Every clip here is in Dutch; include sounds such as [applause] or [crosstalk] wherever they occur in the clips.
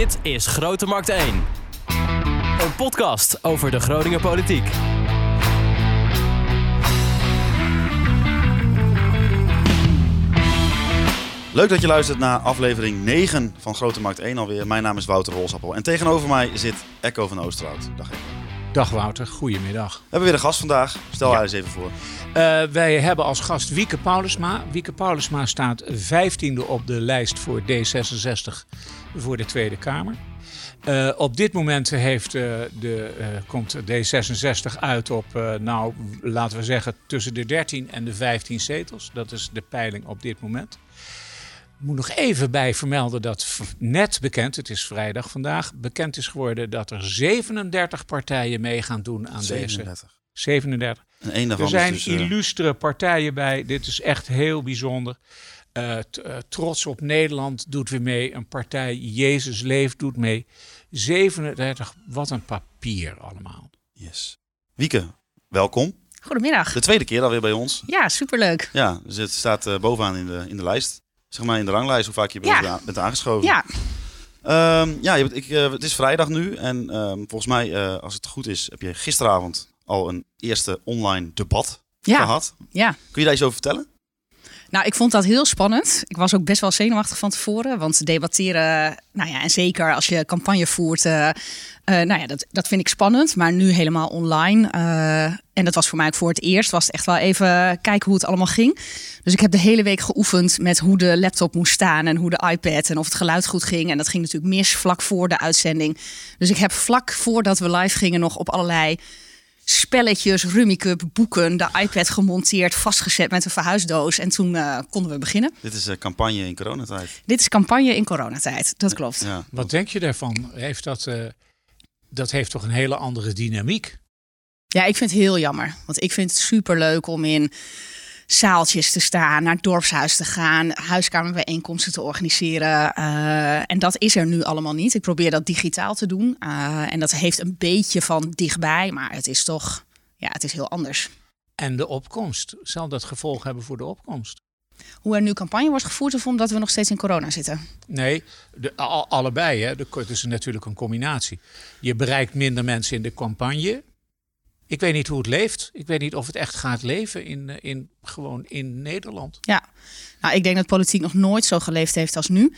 Dit is Grote Markt 1. Een podcast over de Groninger politiek. Leuk dat je luistert naar aflevering 9 van Grote Markt 1 alweer. Mijn naam is Wouter Rolsappel en tegenover mij zit Echo van Oosterhout. Dag Echo. Dag Wouter, goedemiddag. We hebben weer een gast vandaag. Stel haar eens even voor. Uh, wij hebben als gast Wieke Paulusma. Wieke Paulusma staat 15e op de lijst voor D66 voor de Tweede Kamer. Uh, op dit moment heeft, uh, de, komt D66 uit op, nou laten we zeggen, tussen de 13 en de 15 zetels. Dat is de peiling op dit moment. Ik moet nog even bij vermelden dat net bekend, het is vrijdag vandaag, bekend is geworden dat er 37 partijen mee gaan doen aan 37. deze. 37. En één daarvan er zijn dus, illustere partijen bij. Dit is echt heel bijzonder. Uh, Trots op Nederland doet weer mee. Een partij Jezus Leeft doet mee. 37, wat een papier allemaal. Yes. Wieke, welkom. Goedemiddag. De tweede keer alweer bij ons. Ja, superleuk. Ja, dus het staat uh, bovenaan in de, in de lijst. Zeg maar in de ranglijst hoe vaak je bent, ja. bent aangeschoven. Ja. Um, ja, je bent, ik, uh, het is vrijdag nu. En um, volgens mij, uh, als het goed is, heb je gisteravond al een eerste online debat ja. gehad. Ja. Kun je daar iets over vertellen? Nou, ik vond dat heel spannend. Ik was ook best wel zenuwachtig van tevoren. Want debatteren, nou ja, en zeker als je campagne voert, uh, nou ja, dat, dat vind ik spannend. Maar nu helemaal online. Uh, en dat was voor mij ook voor het eerst. Was echt wel even kijken hoe het allemaal ging. Dus ik heb de hele week geoefend met hoe de laptop moest staan en hoe de iPad en of het geluid goed ging. En dat ging natuurlijk mis vlak voor de uitzending. Dus ik heb vlak voordat we live gingen nog op allerlei spelletjes, rummikup, boeken, de iPad gemonteerd, vastgezet met een verhuisdoos. En toen uh, konden we beginnen. Dit is uh, campagne in coronatijd. Dit is campagne in coronatijd, dat klopt. Ja. Wat denk je daarvan? Heeft dat, uh, dat heeft toch een hele andere dynamiek? Ja, ik vind het heel jammer. Want ik vind het super leuk om in zaaltjes te staan, naar het dorpshuis te gaan, huiskamerbijeenkomsten te organiseren. Uh, en dat is er nu allemaal niet. Ik probeer dat digitaal te doen. Uh, en dat heeft een beetje van dichtbij, maar het is toch, ja, het is heel anders. En de opkomst, zal dat gevolg hebben voor de opkomst? Hoe er nu campagne wordt gevoerd of omdat we nog steeds in corona zitten? Nee, de, al, allebei. Hè. Het is natuurlijk een combinatie. Je bereikt minder mensen in de campagne. Ik weet niet hoe het leeft. Ik weet niet of het echt gaat leven in, in, gewoon in Nederland. Ja, nou, ik denk dat politiek nog nooit zo geleefd heeft als nu.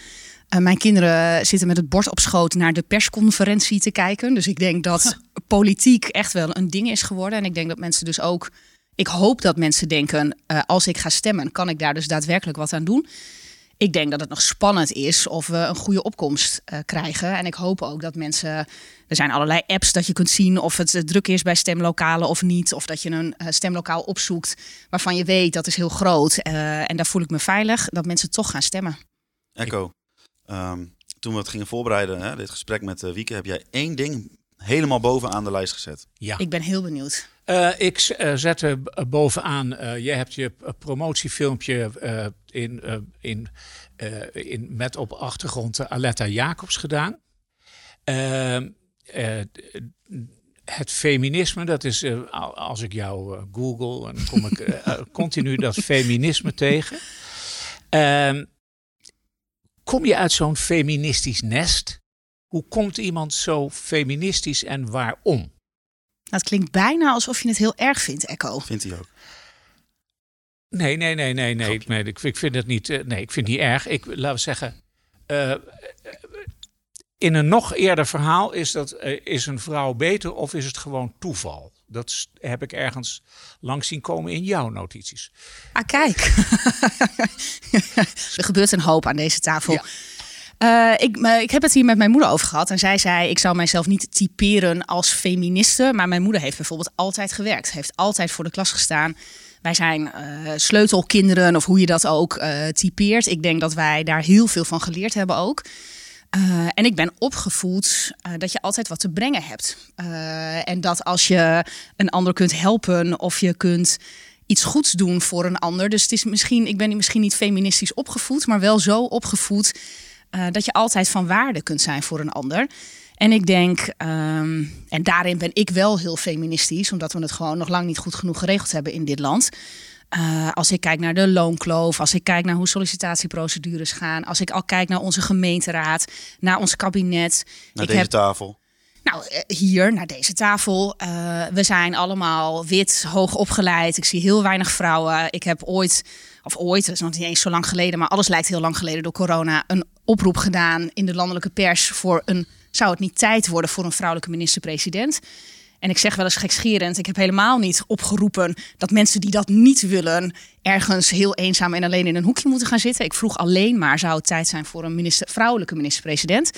Uh, mijn kinderen zitten met het bord op schoot naar de persconferentie te kijken. Dus ik denk dat [laughs] politiek echt wel een ding is geworden. En ik denk dat mensen dus ook. Ik hoop dat mensen denken: uh, als ik ga stemmen, kan ik daar dus daadwerkelijk wat aan doen. Ik denk dat het nog spannend is of we een goede opkomst uh, krijgen. En ik hoop ook dat mensen. Er zijn allerlei apps dat je kunt zien of het uh, druk is bij stemlokalen of niet. Of dat je een uh, stemlokaal opzoekt waarvan je weet dat is heel groot. eh, en daar voel ik me veilig dat mensen toch gaan stemmen. Echo, um, toen we het gingen voorbereiden, hè, dit gesprek met uh, Wieke, heb jij één ding helemaal bovenaan de lijst gezet. Ja. Ik ben heel benieuwd. Uh, ik uh, zette bovenaan, uh, je hebt je promotiefilmpje in, in, in, met op achtergrond Aletta Jacobs gedaan. Ehm, het feminisme, dat is, als ik jou google, dan kom ik [laughs] continu dat feminisme tegen. Ehm, kom je uit zo'n feministisch nest? Hoe komt iemand zo feministisch en waarom? Dat klinkt bijna alsof je het heel erg vindt, Echo. Vindt hij ook? Nee, nee, nee, nee, nee. Ik, nee, ik, ik vind het niet. Uh, nee, ik vind het niet erg. Ik laat zeggen. Uh, in een nog eerder verhaal is dat uh, is een vrouw beter of is het gewoon toeval? Dat heb ik ergens langs zien komen in jouw notities. Ah, kijk. [laughs] er gebeurt een hoop aan deze tafel. Ja. Uh, ik, uh, ik heb het hier met mijn moeder over gehad. En zij zei, ik zou mijzelf niet typeren als feministe. Maar mijn moeder heeft bijvoorbeeld altijd gewerkt. Heeft altijd voor de klas gestaan. Wij zijn uh, sleutelkinderen, of hoe je dat ook typeert. Ik denk dat wij daar heel veel van geleerd hebben ook. en ik ben opgevoed dat je altijd wat te brengen hebt. en dat als je een ander kunt helpen of je kunt iets goeds doen voor een ander. Dus het is misschien, ik ben misschien niet feministisch opgevoed, maar wel zo opgevoed uh, dat je altijd van waarde kunt zijn voor een ander. En ik denk, um, en daarin ben ik wel heel feministisch, omdat we het gewoon nog lang niet goed genoeg geregeld hebben in dit land. Uh, als ik kijk naar de loonkloof, als ik kijk naar hoe sollicitatieprocedures gaan, als ik al kijk naar onze gemeenteraad, naar ons kabinet. Naar ik deze heb, tafel. nou, eh, hier, naar deze tafel. Uh, we zijn allemaal wit, hoog opgeleid. Ik zie heel weinig vrouwen. Ik heb ooit, of ooit, dat is nog niet eens zo lang geleden, maar alles lijkt heel lang geleden door corona, een oproep gedaan in de landelijke pers voor een, zou het niet tijd worden voor een vrouwelijke minister-president? En ik zeg wel eens gekscherend, ik heb helemaal niet opgeroepen dat mensen die dat niet willen ergens heel eenzaam en alleen in een hoekje moeten gaan zitten. Ik vroeg alleen maar, zou het tijd zijn voor een minister, vrouwelijke minister-president?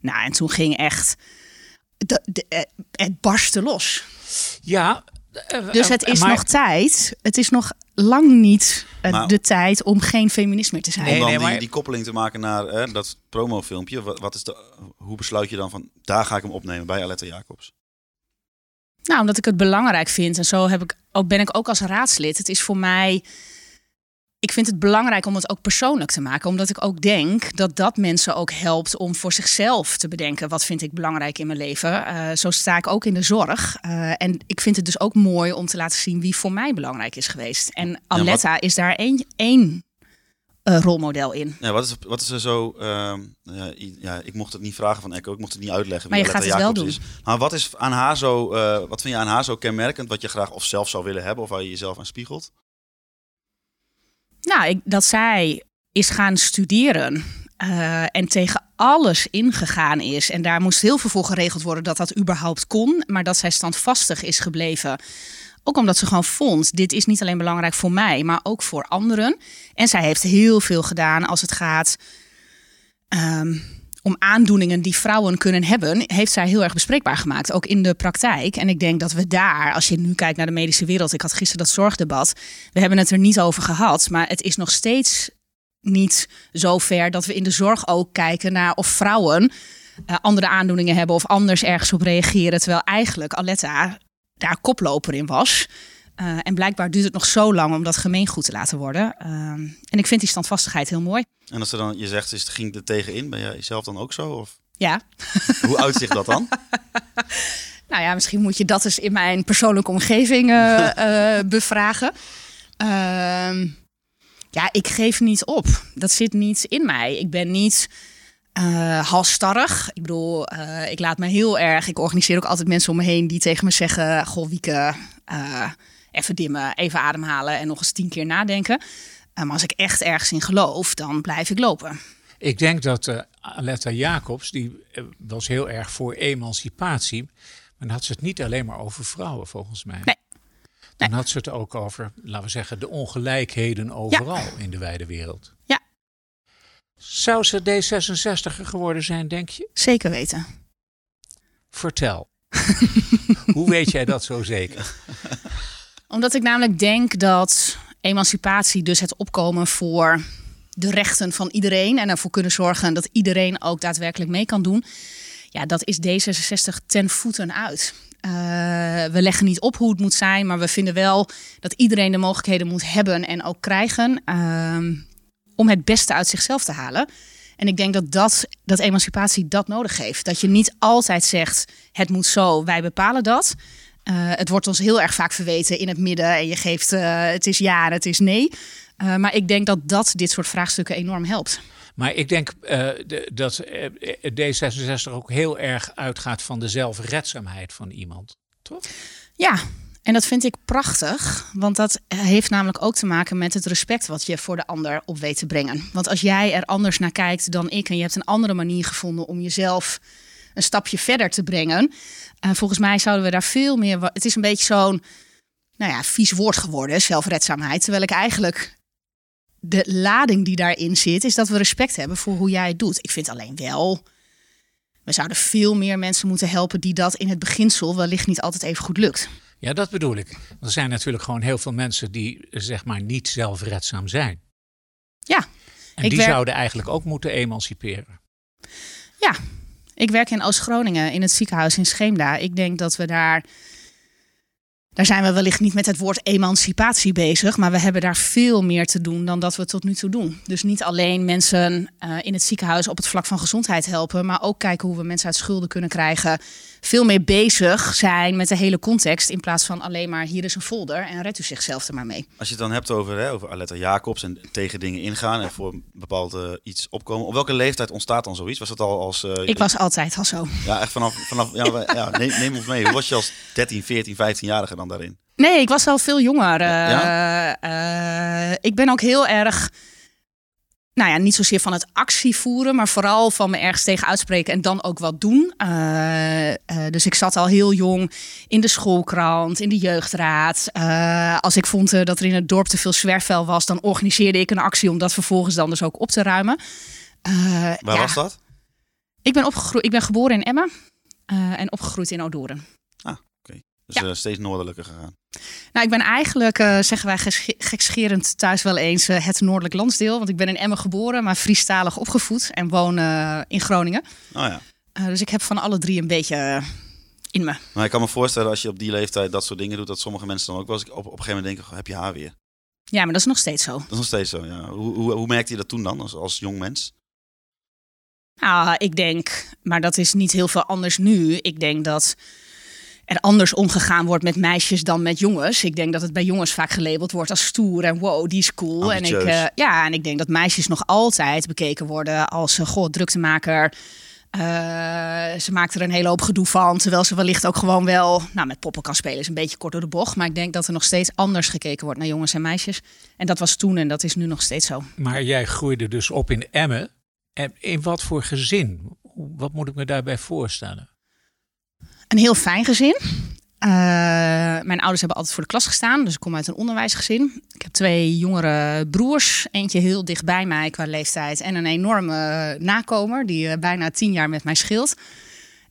Nou, en toen ging echt, eh, het barstte los. Ja. Dus het is maar- nog tijd. Het is nog lang niet eh, Maar- de tijd om geen feminist meer te zijn. Nee, Om dan nee, die, maar- die koppeling te maken naar hè, dat promofilmpje. Wat, wat is de, hoe besluit je dan van, daar ga ik hem opnemen bij Aletta Jacobs? Nou, omdat ik het belangrijk vind. En zo heb ik, ook, ben ik ook als raadslid. Het is voor mij. Ik vind het belangrijk om het ook persoonlijk te maken. Omdat ik ook denk dat dat mensen ook helpt om voor zichzelf te bedenken. Wat vind ik belangrijk in mijn leven? Eh, zo sta ik ook in de zorg. Eh, en ik vind het dus ook mooi om te laten zien wie voor mij belangrijk is geweest. En Aletta is daar één, één eh, rolmodel in. Ja, wat, is, wat is er zo... ehm, ja, ik mocht het niet vragen van Echo, ik mocht het niet uitleggen Maar wie je gaat Aletta het wel Jacobs is. Maar wat is aan haar zo... wat vind je aan haar zo kenmerkend, wat je graag of zelf zou willen hebben, of waar je jezelf aan spiegelt? Nou, ik, dat zij is gaan studeren eh, en tegen alles ingegaan is. En daar moest heel veel voor geregeld worden dat dat überhaupt kon. Maar dat zij standvastig is gebleven. Ook omdat ze gewoon vond, dit is niet alleen belangrijk voor mij, maar ook voor anderen. En zij heeft heel veel gedaan als het gaat ehm, om aandoeningen die vrouwen kunnen hebben. Heeft zij heel erg bespreekbaar gemaakt, ook in de praktijk. En ik denk dat we daar, als je nu kijkt naar de medische wereld. Ik had gisteren dat zorgdebat. We hebben het er niet over gehad, maar het is nog steeds niet zo ver dat we in de zorg ook kijken naar of vrouwen eh, andere aandoeningen hebben of anders ergens op reageren. Terwijl eigenlijk Aletta daar koploper in was. Eh, en blijkbaar duurt het nog zo lang om dat gemeengoed te laten worden. Ehm, en ik vind die standvastigheid heel mooi. En als ze dan, je zegt, is, ging er tegenin, ben jij zelf dan ook zo? Of Ja, hoe uitzicht dat dan? [laughs] nou ja, misschien moet je dat eens in mijn persoonlijke omgeving eh, [laughs] eh, bevragen. Ehm, ja, ik geef niet op. Dat zit niet in mij. Ik ben niet eh halstarrig. Ik bedoel, ik laat me heel erg. Ik organiseer ook altijd mensen om me heen die tegen me zeggen: Goh, Wieke, eh, even dimmen, even ademhalen en nog eens tien keer nadenken. Maar als ik echt ergens in geloof, dan blijf ik lopen. Ik denk dat eh, Aletta Jacobs, die eh, was heel erg voor emancipatie. Maar dan had ze het niet alleen maar over vrouwen, volgens mij. Nee. Dan had ze het ook over, laten we zeggen, de ongelijkheden overal in de wijde wereld. Ja. Zou ze D66er geworden zijn, denk je? Zeker weten. Vertel. [laughs] Hoe weet jij dat zo zeker? [laughs] Omdat ik namelijk denk dat emancipatie, dus het opkomen voor de rechten van iedereen en ervoor kunnen zorgen dat iedereen ook daadwerkelijk mee kan doen. Ja, dat is D66 ten voeten uit. Eh, we leggen niet op hoe het moet zijn, maar we vinden wel dat iedereen de mogelijkheden moet hebben en ook krijgen ehm, om het beste uit zichzelf te halen. En ik denk dat, dat, dat emancipatie dat nodig heeft. Dat je niet altijd zegt, het moet zo, wij bepalen dat. Eh, het wordt ons heel erg vaak verweten in het midden. En je geeft eh, het is ja en het is nee. Eh, maar ik denk dat dat dit soort vraagstukken enorm helpt. Maar ik denk de- dat eh, D66 ook heel erg uitgaat van de zelfredzaamheid van iemand. Toch? Ja, en dat vind ik prachtig. Want dat heeft namelijk ook te maken met het respect wat je voor de ander op weet te brengen. Want als jij er anders naar kijkt dan ik en je hebt een andere manier gevonden om jezelf een stapje verder te brengen. eh, volgens mij zouden we daar veel meer. Het is een beetje zo'n nou ja, vies woord geworden, zelfredzaamheid. Terwijl ik eigenlijk de lading die daarin zit, is dat we respect hebben voor hoe jij het doet. Ik vind alleen wel. We zouden veel meer mensen moeten helpen die dat in het beginsel wellicht niet altijd even goed lukt. Ja, dat bedoel ik. Er zijn natuurlijk gewoon heel veel mensen die zeg maar niet zelfredzaam zijn. Ja, En die werk- zouden eigenlijk ook moeten emanciperen. Ja, ik werk in Oost-Groningen in het ziekenhuis in Scheemda. Ik denk dat we daar. Daar zijn we wellicht niet met het woord emancipatie bezig, maar we hebben daar veel meer te doen dan dat we tot nu toe doen. Dus niet alleen mensen eh, in het ziekenhuis op het vlak van gezondheid helpen, maar ook kijken hoe we mensen uit schulden kunnen krijgen, veel meer bezig zijn met de hele context. In plaats van alleen maar hier is een folder en red u zichzelf er maar mee. Als je het dan hebt over, hè, over Aletta Jacobs en tegen dingen ingaan en voor een bepaald eh, iets opkomen. Op welke leeftijd ontstaat dan zoiets? Was dat al als... eh, Ik was altijd al zo. Ja, echt vanaf... vanaf ja, ja, neem, neem ons mee. Hoe was je als 13, 14, 15-jarige dan daarin? Nee, ik was al veel jonger. Ja? eh, ik ben ook heel erg. Nou ja, niet zozeer van het actie voeren, maar vooral van me ergens tegen uitspreken en dan ook wat doen. Eh, eh, dus ik zat al heel jong in de schoolkrant, in de jeugdraad. Eh, als ik vond dat er in het dorp te veel zwerfvuil was, dan organiseerde ik een actie om dat vervolgens dan dus ook op te ruimen. Waar ja, was dat? Ik ben, opgegroeid, ik ben geboren in Emmen en opgegroeid in Odoren. Dus Ja. eh, steeds noordelijker gegaan. Nou, ik ben eigenlijk, eh, zeggen wij gekscherend thuis wel eens, eh, het noordelijk landsdeel. Want ik ben in Emmen geboren, maar Friestalig opgevoed en woon in Groningen. Oh ja. Dus ik heb van alle drie een beetje in me. Maar ik kan me voorstellen als je op die leeftijd dat soort dingen doet, dat sommige mensen dan ook wel eens op, op een gegeven moment denken, "Goh, heb je haar weer? Ja, maar dat is nog steeds zo. Dat is nog steeds zo, ja. Hoe, hoe, hoe merkte je dat toen dan, als, als jong mens? Nou, ik denk, maar dat is niet heel veel anders nu. Ik denk dat er anders omgegaan wordt met meisjes dan met jongens. Ik denk dat het bij jongens vaak gelabeld wordt als stoer en wow, die is cool. En ik, eh, ja, en ik denk dat meisjes nog altijd bekeken worden als uh, goh, druktemaker. Eh, ze maakt er een hele hoop gedoe van, terwijl ze wellicht ook gewoon wel nou, met poppen kan spelen. Is een beetje kort door de bocht, maar ik denk dat er nog steeds anders gekeken wordt naar jongens en meisjes. En dat was toen en dat is nu nog steeds zo. Maar jij groeide dus op in Emmen. En in wat voor gezin? Wat moet ik me daarbij voorstellen? Een heel fijn gezin. Eh, mijn ouders hebben altijd voor de klas gestaan, dus ik kom uit een onderwijsgezin. Ik heb twee jongere broers, eentje heel dicht bij mij qua leeftijd en een enorme nakomer die eh, bijna tien jaar met mij scheelt.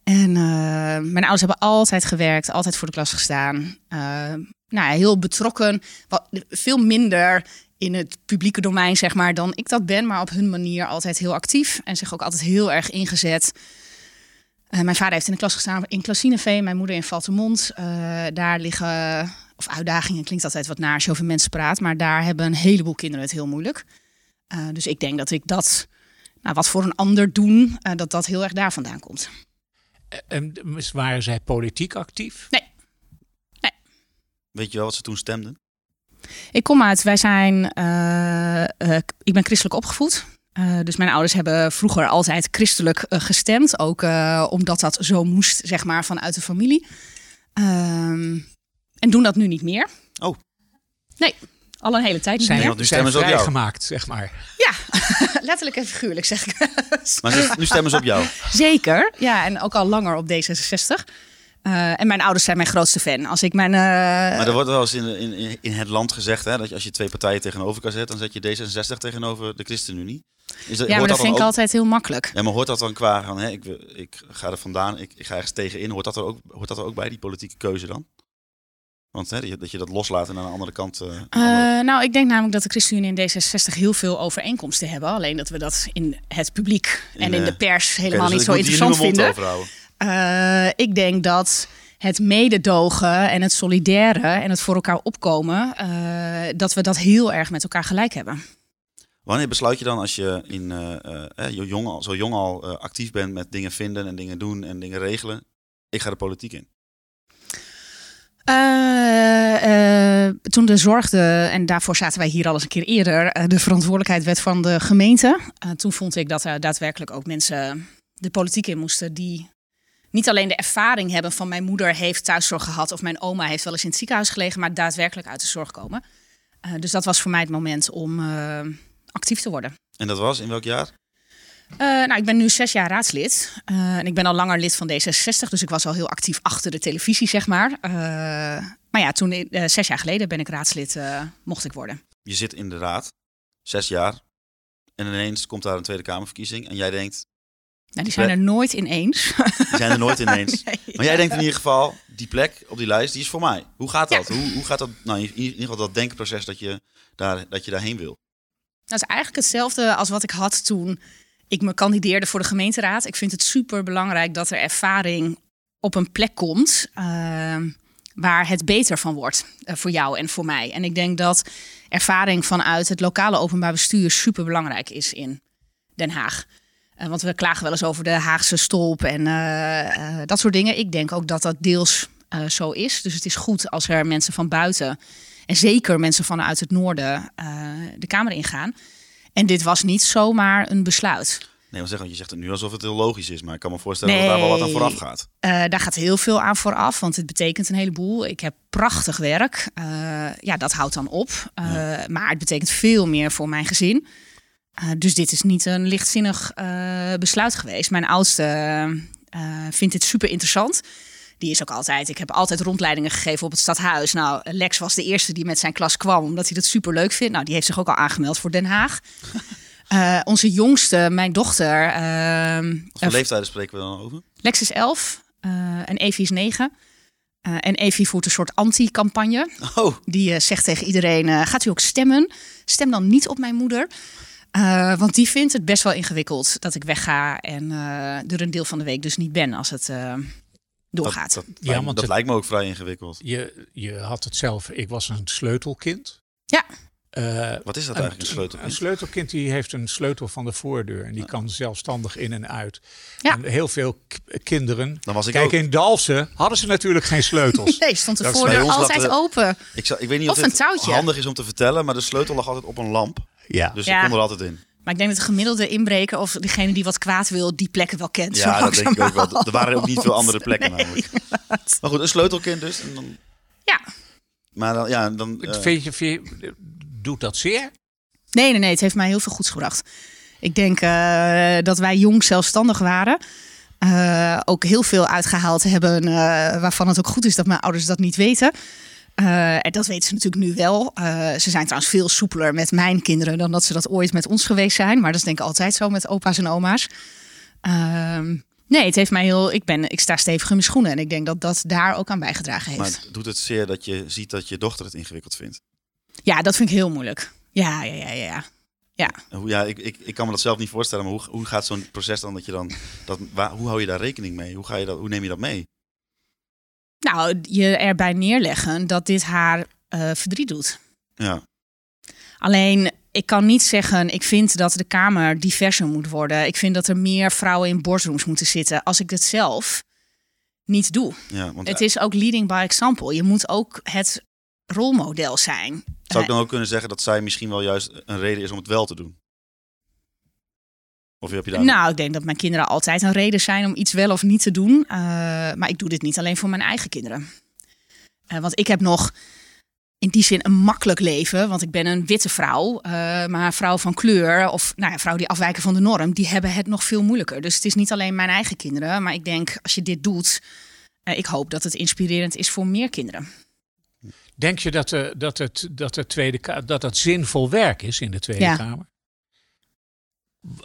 En eh, mijn ouders hebben altijd gewerkt, altijd voor de klas gestaan. Eh, nou, heel betrokken, wat, veel minder in het publieke domein, zeg maar, dan ik dat ben, maar op hun manier altijd heel actief en zich ook altijd heel erg ingezet. Eh, mijn vader heeft in de klas gestaan in Klassineveen, mijn moeder in Valtemont. Eh, daar liggen, of uitdagingen klinkt altijd wat naar als je over mensen praat, maar daar hebben een heleboel kinderen het heel moeilijk. Eh, dus ik denk dat ik dat, nou, wat voor een ander doen, eh, dat dat heel erg daar vandaan komt. En waren zij politiek actief? Weet je wel wat ze toen stemden? Ik kom uit, wij zijn, ik ben christelijk opgevoed. Eh, dus mijn ouders hebben vroeger altijd christelijk eh, gestemd. Ook eh, omdat dat zo moest, zeg maar, vanuit de familie. Ehm, en doen dat nu niet meer. Oh. Nee, al een hele tijd niet Zijn, meer. nu zijn stemmen ze op jou. vrijgemaakt, zeg maar. Ja, [laughs] letterlijk en figuurlijk zeg ik. Maar ze- nu stemmen ze op jou. Zeker, ja, en ook al langer op D66. Eh, en mijn ouders zijn mijn grootste fan. Als ik mijn. eh, Maar er wordt wel eens in, in, in het land gezegd, hè, dat je, als je twee partijen tegenover kan zetten, dan zet je D66 tegenover de ChristenUnie. Is dat, ja, maar dat vind ik ook- altijd heel makkelijk. Ja, maar hoort dat dan qua van, hè, ik, ik ga er vandaan, ik, ik ga ergens tegenin, hoort dat, er ook, hoort dat er ook bij, die politieke keuze dan? Want hè, dat je- dat je dat loslaat en aan de andere kant... eh, andere- nou, ik denk namelijk dat de ChristenUnie en D66 heel veel overeenkomsten hebben. Alleen dat we dat in het publiek en in de pers helemaal dus niet zo interessant vinden. overhouden. Eh, ik denk dat het mededogen en het solidaire en het voor elkaar opkomen, eh, dat we dat heel erg met elkaar gelijk hebben. Wanneer besluit je dan als je in, eh, jong al, zo jong al actief bent met dingen vinden en dingen doen en dingen regelen? Ik ga de politiek in. Toen de zorg, de, en daarvoor zaten wij hier al eens een keer eerder, de verantwoordelijkheid werd van de gemeente. Toen vond ik dat er daadwerkelijk ook mensen de politiek in moesten die niet alleen de ervaring hebben van mijn moeder heeft thuiszorg gehad of mijn oma heeft wel eens in het ziekenhuis gelegen, maar daadwerkelijk uit de zorg komen. Eh, dus dat was voor mij het moment om eh, actief te worden. En dat was in welk jaar? Eh, nou, ik ben nu zes jaar raadslid. En ik ben al langer lid van D66, dus ik was al heel actief achter de televisie, zeg maar. Maar ja, toen, zes jaar geleden ben ik raadslid, mocht ik worden. Je zit in de raad, zes jaar, en ineens komt daar een Tweede Kamerverkiezing en jij denkt, Nou, die zijn er nooit ineens. die zijn er nooit [laughs] ineens. Nee. Maar jij denkt in ieder geval, die plek op die lijst, die is voor mij. Hoe gaat dat? Hoe, hoe gaat dat, nou in ieder geval dat denkproces dat je, daar, dat je daarheen wil? Dat is eigenlijk hetzelfde als wat ik had toen ik me kandideerde voor de gemeenteraad. Ik vind het super belangrijk dat er ervaring op een plek komt eh, waar het beter van wordt eh, voor jou en voor mij. En ik denk dat ervaring vanuit het lokale openbaar bestuur super belangrijk is in Den Haag. Eh, want we klagen wel eens over de Haagse stolp en eh, eh, dat soort dingen. Ik denk ook dat dat deels zo is. Dus het is goed als er mensen van buiten en zeker mensen vanuit het noorden de Kamer ingaan. En dit was niet zomaar een besluit. Nee, maar zeg, want je zegt het nu alsof het heel logisch is. Maar ik kan me voorstellen dat daar wel wat aan vooraf gaat. Daar gaat heel veel aan vooraf, want het betekent een heleboel. Ik heb prachtig werk. Ja, dat houdt dan op. Maar het betekent veel meer voor mijn gezin. Eh, dus dit is niet een lichtzinnig eh, besluit geweest. Mijn oudste eh, vindt dit super interessant. Die is ook altijd. Ik heb altijd rondleidingen gegeven op het stadhuis. Nou, Lex was de eerste die met zijn klas kwam, omdat hij dat super leuk vindt. Nou, die heeft zich ook al aangemeld voor Den Haag. [laughs] Onze jongste, mijn dochter, ehm, Wat voor leeftijden spreken we dan over? Lex is 11 eh, en Evie is 9. Eh, en Evie voert een soort anti-campagne. Oh, Die zegt tegen iedereen: gaat u ook stemmen? Stem dan niet op mijn moeder. Eh, want die vindt het best wel ingewikkeld dat ik wegga en eh, er een deel van de week dus niet ben als het eh, doorgaat. Dat, dat, Ja, lijkt, want dat het- lijkt me ook vrij ingewikkeld. Je, je had het zelf, ik was een sleutelkind. Ja. Eh, Wat is dat eigenlijk, een sleutel? Een sleutelkind die heeft een sleutel van de voordeur en die kan zelfstandig in en uit. Ja. En heel veel kinderen. Dan was ik Kijk, ook. in Dalfsen hadden ze natuurlijk geen sleutels. [laughs] Nee, stond de Dat voordeur altijd open. Ik, ik weet niet of, Of een touwtje. handig is om te vertellen, maar de sleutel lag altijd op een lamp. Ja. Dus Ja. ik kon er altijd in. Maar ik denk dat de gemiddelde inbreker of degene die wat kwaad wil, die plekken wel kent. zo Ja, dat denk ik ook wel. Er waren ook niet veel andere [laughs] plekken Nee, namelijk. [laughs] Maar goed, een sleutelkind dus. En dan, Ja. maar dan, ja, dan... eh, Vind je, vind je- doet dat zeer? Nee, nee, nee. Het heeft mij heel veel goeds gebracht. Ik denk eh, dat wij jong zelfstandig waren. Eh, ook heel veel uitgehaald hebben eh, waarvan het ook goed is dat mijn ouders dat niet weten. Eh, en dat weten ze natuurlijk nu wel. Eh, ze zijn trouwens veel soepeler met mijn kinderen dan dat ze dat ooit met ons geweest zijn. Maar dat is denk ik altijd zo met opa's en oma's. Ehm, nee, het heeft mij heel. Ik, ben, ik sta stevig in mijn schoenen en ik denk dat dat daar ook aan bijgedragen heeft. maar doet het zeer dat je ziet dat je dochter het ingewikkeld vindt? Ja, dat vind ik heel moeilijk. Ja, ja, ja, ja. ja. Ja, ik, ik, ik kan me dat zelf niet voorstellen, maar hoe, hoe gaat zo'n proces dan dat je dan... Dat, waar, hoe hou je daar rekening mee? Hoe, ga je dat, hoe neem je dat mee? Nou, je erbij neerleggen dat dit haar eh, verdriet doet. Ja, Alleen, ik kan niet zeggen, ik vind dat de Kamer diverser moet worden. Ik vind dat er meer vrouwen in boardrooms moeten zitten. Als ik het zelf niet doe. ja want Het is ook leading by example. Je moet ook het rolmodel zijn. zou ik dan ook kunnen zeggen dat zij misschien wel juist een reden is om het wel te doen? Of heb je daar... Nou, ik denk dat mijn kinderen altijd een reden zijn om iets wel of niet te doen. Eh, maar ik doe dit niet alleen voor mijn eigen kinderen. Eh, want ik heb nog in die zin een makkelijk leven. Want ik ben een witte vrouw. eh, maar vrouw van kleur of nou ja, vrouwen die afwijken van de norm, die hebben het nog veel moeilijker. Dus het is niet alleen mijn eigen kinderen. Maar ik denk, als je dit doet, eh, ik hoop dat het inspirerend is voor meer kinderen. Denk je dat, de, dat, het, dat, de tweede, dat het zinvol werk is in de Tweede Ja. Kamer?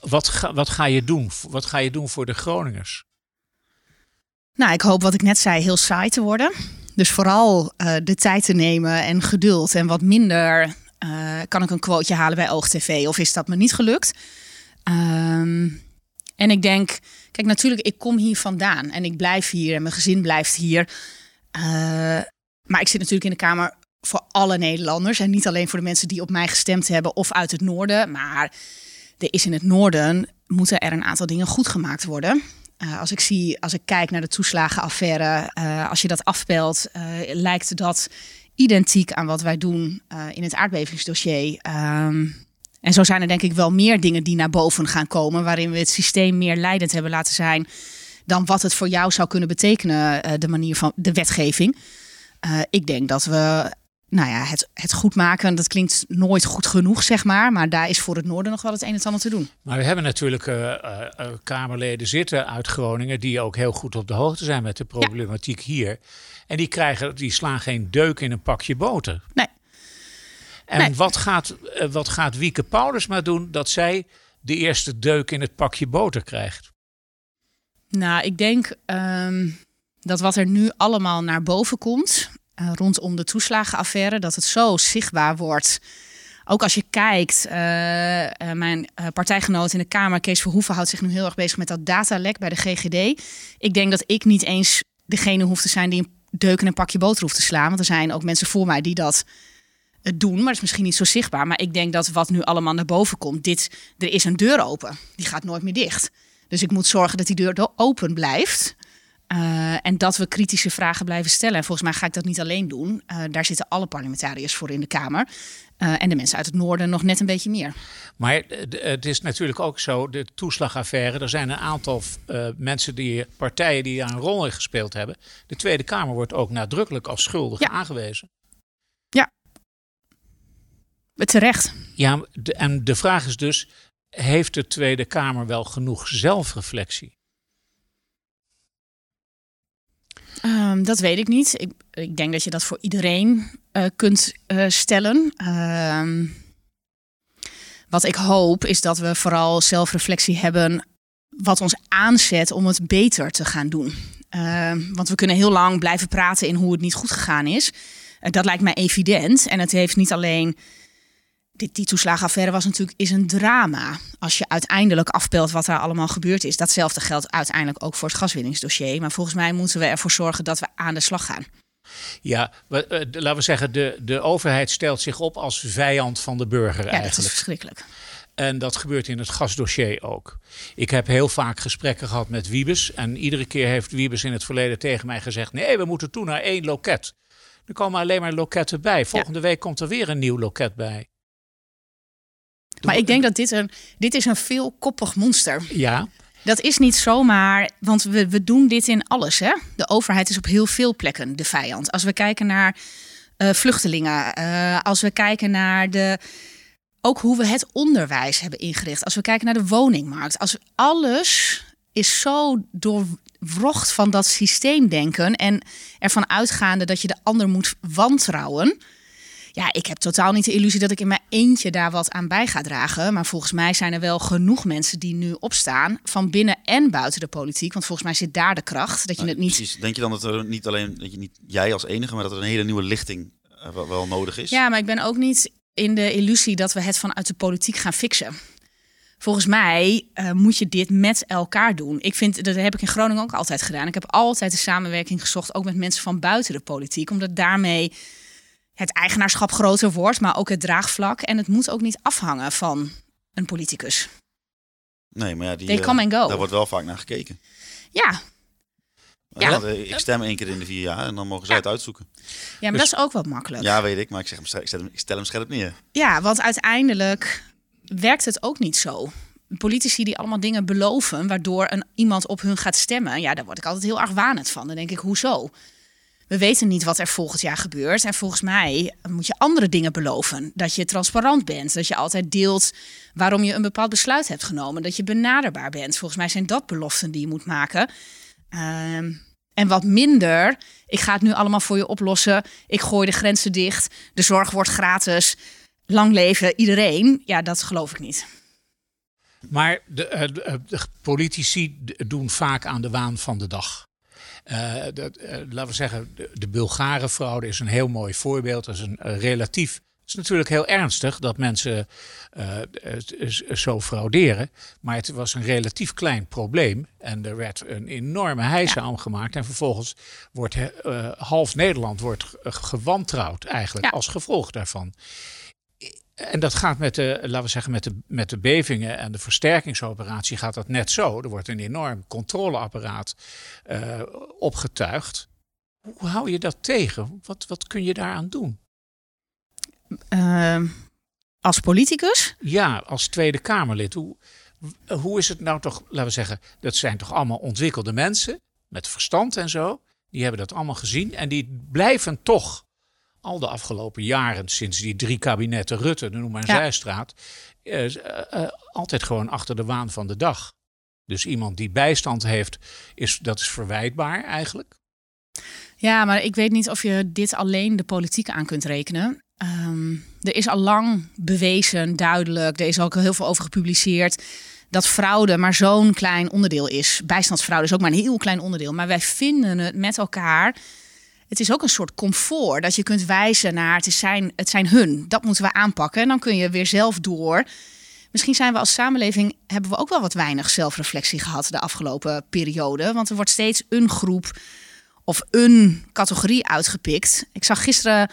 Wat ga, wat ga je doen? Wat ga je doen voor de Groningers? Nou, ik hoop wat ik net zei, heel saai te worden. Dus vooral eh, de tijd te nemen en geduld. En wat minder eh, kan ik een quoteje halen bij OogTV of is dat me niet gelukt. Ehm, en ik denk, kijk natuurlijk, ik kom hier vandaan en ik blijf hier en mijn gezin blijft hier. Eh, maar ik zit natuurlijk in de Kamer voor alle Nederlanders. En niet alleen voor de mensen die op mij gestemd hebben of uit het noorden. Maar er is in het noorden, moeten er een aantal dingen goed gemaakt worden. Eh, als ik zie, als ik kijk naar de toeslagenaffaire, eh, als je dat afpelt, eh, lijkt dat identiek aan wat wij doen in het aardbevingsdossier. Ehm, en zo zijn er denk ik wel meer dingen die naar boven gaan komen, waarin we het systeem meer leidend hebben laten zijn dan wat het voor jou zou kunnen betekenen, de manier van de wetgeving. Ik denk dat we, nou ja, het, het goed maken, dat klinkt nooit goed genoeg, zeg maar, maar daar is voor het noorden nog wel het een en ander te doen. Maar we hebben natuurlijk eh, eh, eh, Kamerleden zitten uit Groningen die ook heel goed op de hoogte zijn met de problematiek hier. En die, krijgen, die slaan geen deuk in een pakje boter. Nee. En Nee. wat, gaat, wat gaat Wieke Paulusma doen dat zij de eerste deuk in het pakje boter krijgt? Nou, ik denk ehm, dat wat er nu allemaal naar boven komt rondom de toeslagenaffaire, dat het zo zichtbaar wordt. Ook als je kijkt, eh, eh, mijn eh, partijgenoot in de Kamer, Kees Verhoeven, houdt zich nu heel erg bezig met dat datalek bij de GGD. Ik denk dat ik niet eens degene hoef te zijn die een deuk in een pakje boter hoeft te slaan. Want er zijn ook mensen voor mij die dat doen, maar dat is misschien niet zo zichtbaar. Maar ik denk dat wat nu allemaal naar boven komt, dit, er is een deur open. Die gaat nooit meer dicht. Dus ik moet zorgen dat die deur open blijft. Uh, en dat we kritische vragen blijven stellen. En volgens mij ga ik dat niet alleen doen. Uh, daar zitten alle parlementariërs voor in de Kamer. Uh, en de mensen uit het noorden nog net een beetje meer. Maar het is natuurlijk ook zo, de toeslagaffaire. Er zijn een aantal mensen, die, partijen die daar een rol in gespeeld hebben. De Tweede Kamer wordt ook nadrukkelijk als schuldig ja. aangewezen. Ja, terecht. Ja, de, en de vraag is dus, heeft de Tweede Kamer wel genoeg zelfreflectie? Um, dat weet ik niet. Ik, ik, denk dat je dat voor iedereen uh, kunt uh, stellen. Uh, wat ik hoop is dat we vooral zelfreflectie hebben wat ons aanzet om het beter te gaan doen. Ehm, want we kunnen heel lang blijven praten in hoe het niet goed gegaan is. Uh, dat lijkt mij evident. En het heeft niet alleen dit, die toeslagenaffaire was natuurlijk is een drama. Als je uiteindelijk afpelt wat er allemaal gebeurd is. Datzelfde geldt uiteindelijk ook voor het gaswinningsdossier. Maar volgens mij moeten we ervoor zorgen dat we aan de slag gaan. Ja, we, uh, laten we zeggen, de, de overheid stelt zich op als vijand van de burger ja, eigenlijk. dat is verschrikkelijk. En dat gebeurt in het gasdossier ook. Ik heb heel vaak gesprekken gehad met Wiebes. En iedere keer heeft Wiebes in het verleden tegen mij gezegd: nee, we moeten toe naar één loket. Er komen alleen maar loketten bij. Volgende week komt er weer een nieuw loket bij. Maar ik denk dat dit een, dit is een veelkoppig monster. Ja. Dat is niet zomaar, want we, we doen dit in alles. Hè? De overheid is op heel veel plekken de vijand. Als we kijken naar uh, vluchtelingen, uh, als we kijken naar de, ook hoe we het onderwijs hebben ingericht, als we kijken naar de woningmarkt, als alles is zo doorwrocht van dat systeemdenken en ervan uitgaande dat je de ander moet wantrouwen ja, ik heb totaal niet de illusie dat ik in mijn eentje daar wat aan bij ga dragen. Maar volgens mij zijn er wel genoeg mensen die nu opstaan. Van binnen en buiten de politiek. Want volgens mij zit daar de kracht. Dat je het niet. Precies. Denk je dan dat er niet alleen dat je niet jij als enige, maar dat er een hele nieuwe lichting uh, wel nodig is? Ja, maar ik ben ook niet in de illusie dat we het vanuit de politiek gaan fixen. Volgens mij uh, moet je dit met elkaar doen. Ik vind, dat heb ik in Groningen ook altijd gedaan. Ik heb altijd de samenwerking gezocht, ook met mensen van buiten de politiek. Omdat daarmee het eigenaarschap groter wordt, maar ook het draagvlak. En het moet ook niet afhangen van een politicus. Nee, maar ja, die, They come and go. daar wordt wel vaak naar gekeken. Ja. Ja. ik stem één keer in de vier jaar en dan mogen zij het uitzoeken. Ja, maar dus, dat is ook wel makkelijk. Ja, weet ik, maar ik, zeg, ik, stel hem, ik stel hem scherp neer. Ja, want uiteindelijk werkt het ook niet zo. Politici die allemaal dingen beloven, waardoor een, iemand op hun gaat stemmen, ja, daar word ik altijd heel erg wanend van. Dan denk ik, hoezo? We weten niet wat er volgend jaar gebeurt. En volgens mij moet je andere dingen beloven. Dat je transparant bent. Dat je altijd deelt waarom je een bepaald besluit hebt genomen. Dat je benaderbaar bent. Volgens mij zijn dat beloften die je moet maken. Ehm, en wat minder. Ik ga het nu allemaal voor je oplossen. Ik gooi de grenzen dicht. De zorg wordt gratis. Lang leven iedereen. Ja, dat geloof ik niet. Maar de, eh, de, de politici doen vaak aan de waan van de dag. Uh, dat, uh, laten we zeggen, de, de Bulgarenfraude is een heel mooi voorbeeld. Dat is een uh, relatief. Het is natuurlijk heel ernstig dat mensen zo frauderen. Maar het was een relatief klein probleem. En er werd een enorme heisa ja. gemaakt. En vervolgens wordt half Nederland wordt gewantrouwd eigenlijk ja. als gevolg daarvan. En dat gaat met de, laten we zeggen, met de, met de bevingen en de versterkingsoperatie gaat dat net zo. Er wordt een enorm controleapparaat uh, opgetuigd. Hoe hou je dat tegen? Wat, wat kun je daaraan doen? Uh, als politicus? Ja, als Tweede Kamerlid. Hoe, hoe is het nou toch, laten we zeggen, dat zijn toch allemaal ontwikkelde mensen met verstand en zo. Die hebben dat allemaal gezien en die blijven toch al de afgelopen jaren, sinds die drie kabinetten Rutte, noem maar een ja. zijstraat, uh, uh, altijd gewoon achter de waan van de dag. Dus iemand die bijstand heeft, is, dat is verwijtbaar eigenlijk. Ja, maar ik weet niet of je dit alleen de politiek aan kunt rekenen. Um, er is al lang bewezen, duidelijk, er is ook heel veel over gepubliceerd, dat fraude maar zo'n klein onderdeel is. Bijstandsfraude is ook maar een heel klein onderdeel. Maar wij vinden het met elkaar het is ook een soort comfort. Dat je kunt wijzen naar het, is zijn, het zijn hun. Dat moeten we aanpakken. En dan kun je weer zelf door. Misschien zijn we als samenleving, hebben we ook wel wat weinig zelfreflectie gehad de afgelopen periode. Want er wordt steeds een groep of een categorie uitgepikt. Ik zag gisteren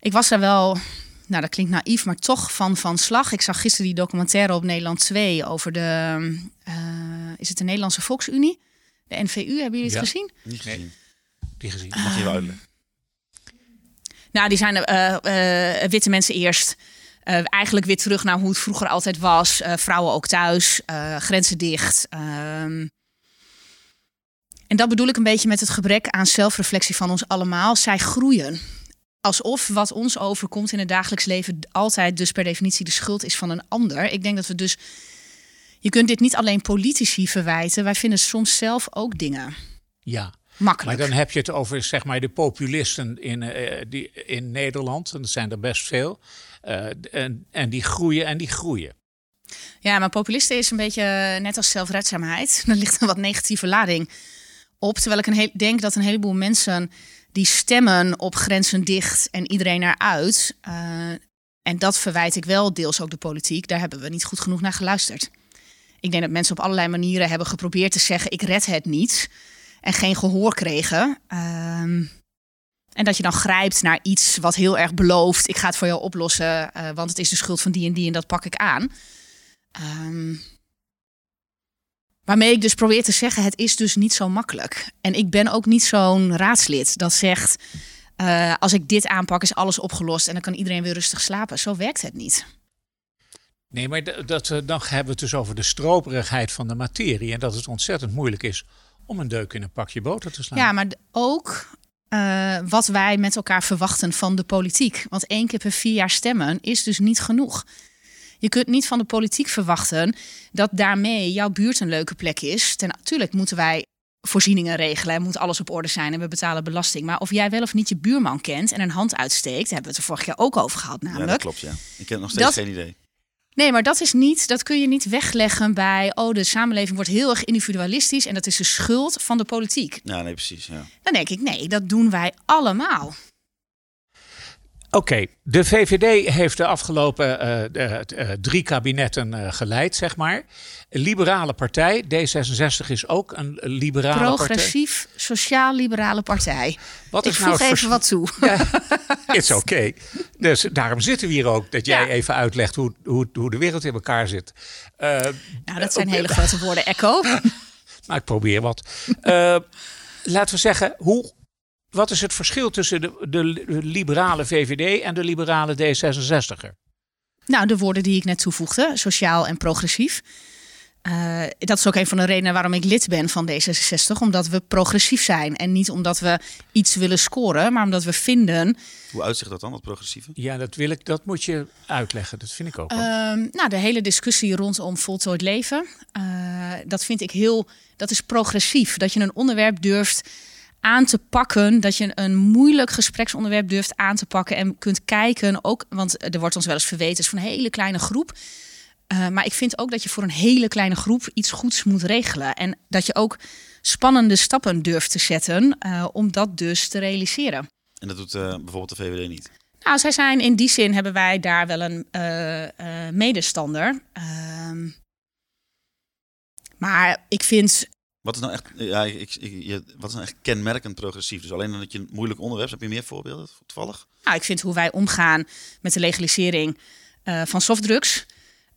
ik was daar wel, nou dat klinkt naïef, maar toch van van slag. Ik zag gisteren die documentaire op Nederland 2 over de, uh, is het de Nederlandse Volksunie? De NVU, hebben jullie het Ja. gezien? Niet Nee. gezien. Die gezien. Mag je even uitleggen? Nou, die zijn eh, eh, witte mensen eerst. Eh, eigenlijk weer terug naar hoe het vroeger altijd was. Eh, vrouwen ook thuis, eh, grenzen dicht. Ehm. en dat bedoel ik een beetje met het gebrek aan zelfreflectie van ons allemaal. Zij groeien. Alsof wat ons overkomt in het dagelijks leven altijd dus per definitie de schuld is van een ander. Ik denk dat we dus. Je kunt dit niet alleen politici verwijten. Wij vinden soms zelf ook dingen Ja, maar makkelijk. dan heb je het over zeg maar, de populisten in, eh, die, in Nederland. En dat zijn er best veel. Eh, en, en die groeien en die groeien. Ja, maar populisten is een beetje eh, net als zelfredzaamheid. [laughs] Er ligt een wat negatieve lading op. Terwijl ik een heel, denk dat een heleboel mensen die stemmen op grenzen dicht en iedereen eruit. eh, en dat verwijt ik wel deels ook de politiek. Daar hebben we niet goed genoeg naar geluisterd. Ik denk dat mensen op allerlei manieren hebben geprobeerd te zeggen: ik red het niet. En geen gehoor kregen. Ehm, en dat je dan grijpt naar iets wat heel erg belooft: ik ga het voor jou oplossen, eh, want het is de schuld van die en die en dat pak ik aan. Ehm, waarmee ik dus probeer te zeggen, het is dus niet zo makkelijk. En ik ben ook niet zo'n raadslid dat zegt, eh, als ik dit aanpak is alles opgelost en dan kan iedereen weer rustig slapen. Zo werkt het niet. Nee, maar dat, eh, dan hebben we het dus over de stroperigheid van de materie. En dat het ontzettend moeilijk is om een deuk in een pakje boter te slaan. Ja, maar ook eh, wat wij met elkaar verwachten van de politiek. Want één keer per vier jaar stemmen is dus niet genoeg. Je kunt niet van de politiek verwachten dat daarmee jouw buurt een leuke plek is. Ten, natuurlijk moeten wij voorzieningen regelen en moet alles op orde zijn en we betalen belasting. Maar of jij wel of niet je buurman kent en een hand uitsteekt, daar hebben we het er vorig jaar ook over gehad Ja, namelijk. dat klopt, ja. Ik heb nog steeds Dat- geen idee. Nee, maar dat is niet, dat kun je niet wegleggen bij, oh, de samenleving wordt heel erg individualistisch en dat is de schuld van de politiek. Ja, nee, precies. Ja. Dan denk ik, nee, dat doen wij allemaal. Oké, de VVD heeft de afgelopen eh, eh, drie kabinetten eh, geleid, zeg maar. Liberale partij, D66 is ook een liberale partij. Progressief, sociaal-liberale partij. Wat Ik nou voeg even wat toe. [laughs] Is oké. Dus daarom zitten we hier ook. Dat jij Ja. even uitlegt hoe, hoe, hoe de wereld in elkaar zit. Nou, dat zijn hele grote woorden, Echo. [laughs] maar ik probeer wat. Laten we zeggen, hoe, wat is het verschil tussen de, de liberale VVD en de liberale D66er? Nou, de woorden die ik net toevoegde, sociaal en progressief. Eh, dat is ook een van de redenen waarom ik lid ben van D66. Omdat we progressief zijn. En niet omdat we iets willen scoren, maar omdat we vinden. Hoe uitzicht dat dan, dat progressieve? Ja, dat wil ik. Dat moet je uitleggen. Dat vind ik ook. ehm, nou, de hele discussie rondom voltooid leven. eh, dat vind ik heel. Dat is progressief. Dat je een onderwerp durft aan te pakken. Dat je een moeilijk gespreksonderwerp durft aan te pakken. En kunt kijken ook. Want er wordt ons wel eens verweten. Is van een hele kleine groep. Uh, maar ik vind ook dat je voor een hele kleine groep iets goeds moet regelen. En dat je ook spannende stappen durft te zetten uh, om dat dus te realiseren. En dat doet uh, bijvoorbeeld de VVD niet? Nou, zij zijn in die zin hebben wij daar wel een medestander. Ehm, maar ik vind. Wat is nou echt, ja, ik, ik, je, wat is nou echt kenmerkend progressief? Dus alleen dat je een moeilijk onderwerp heb je meer voorbeelden toevallig? Nou, ik vind hoe wij omgaan met de legalisering van softdrugs.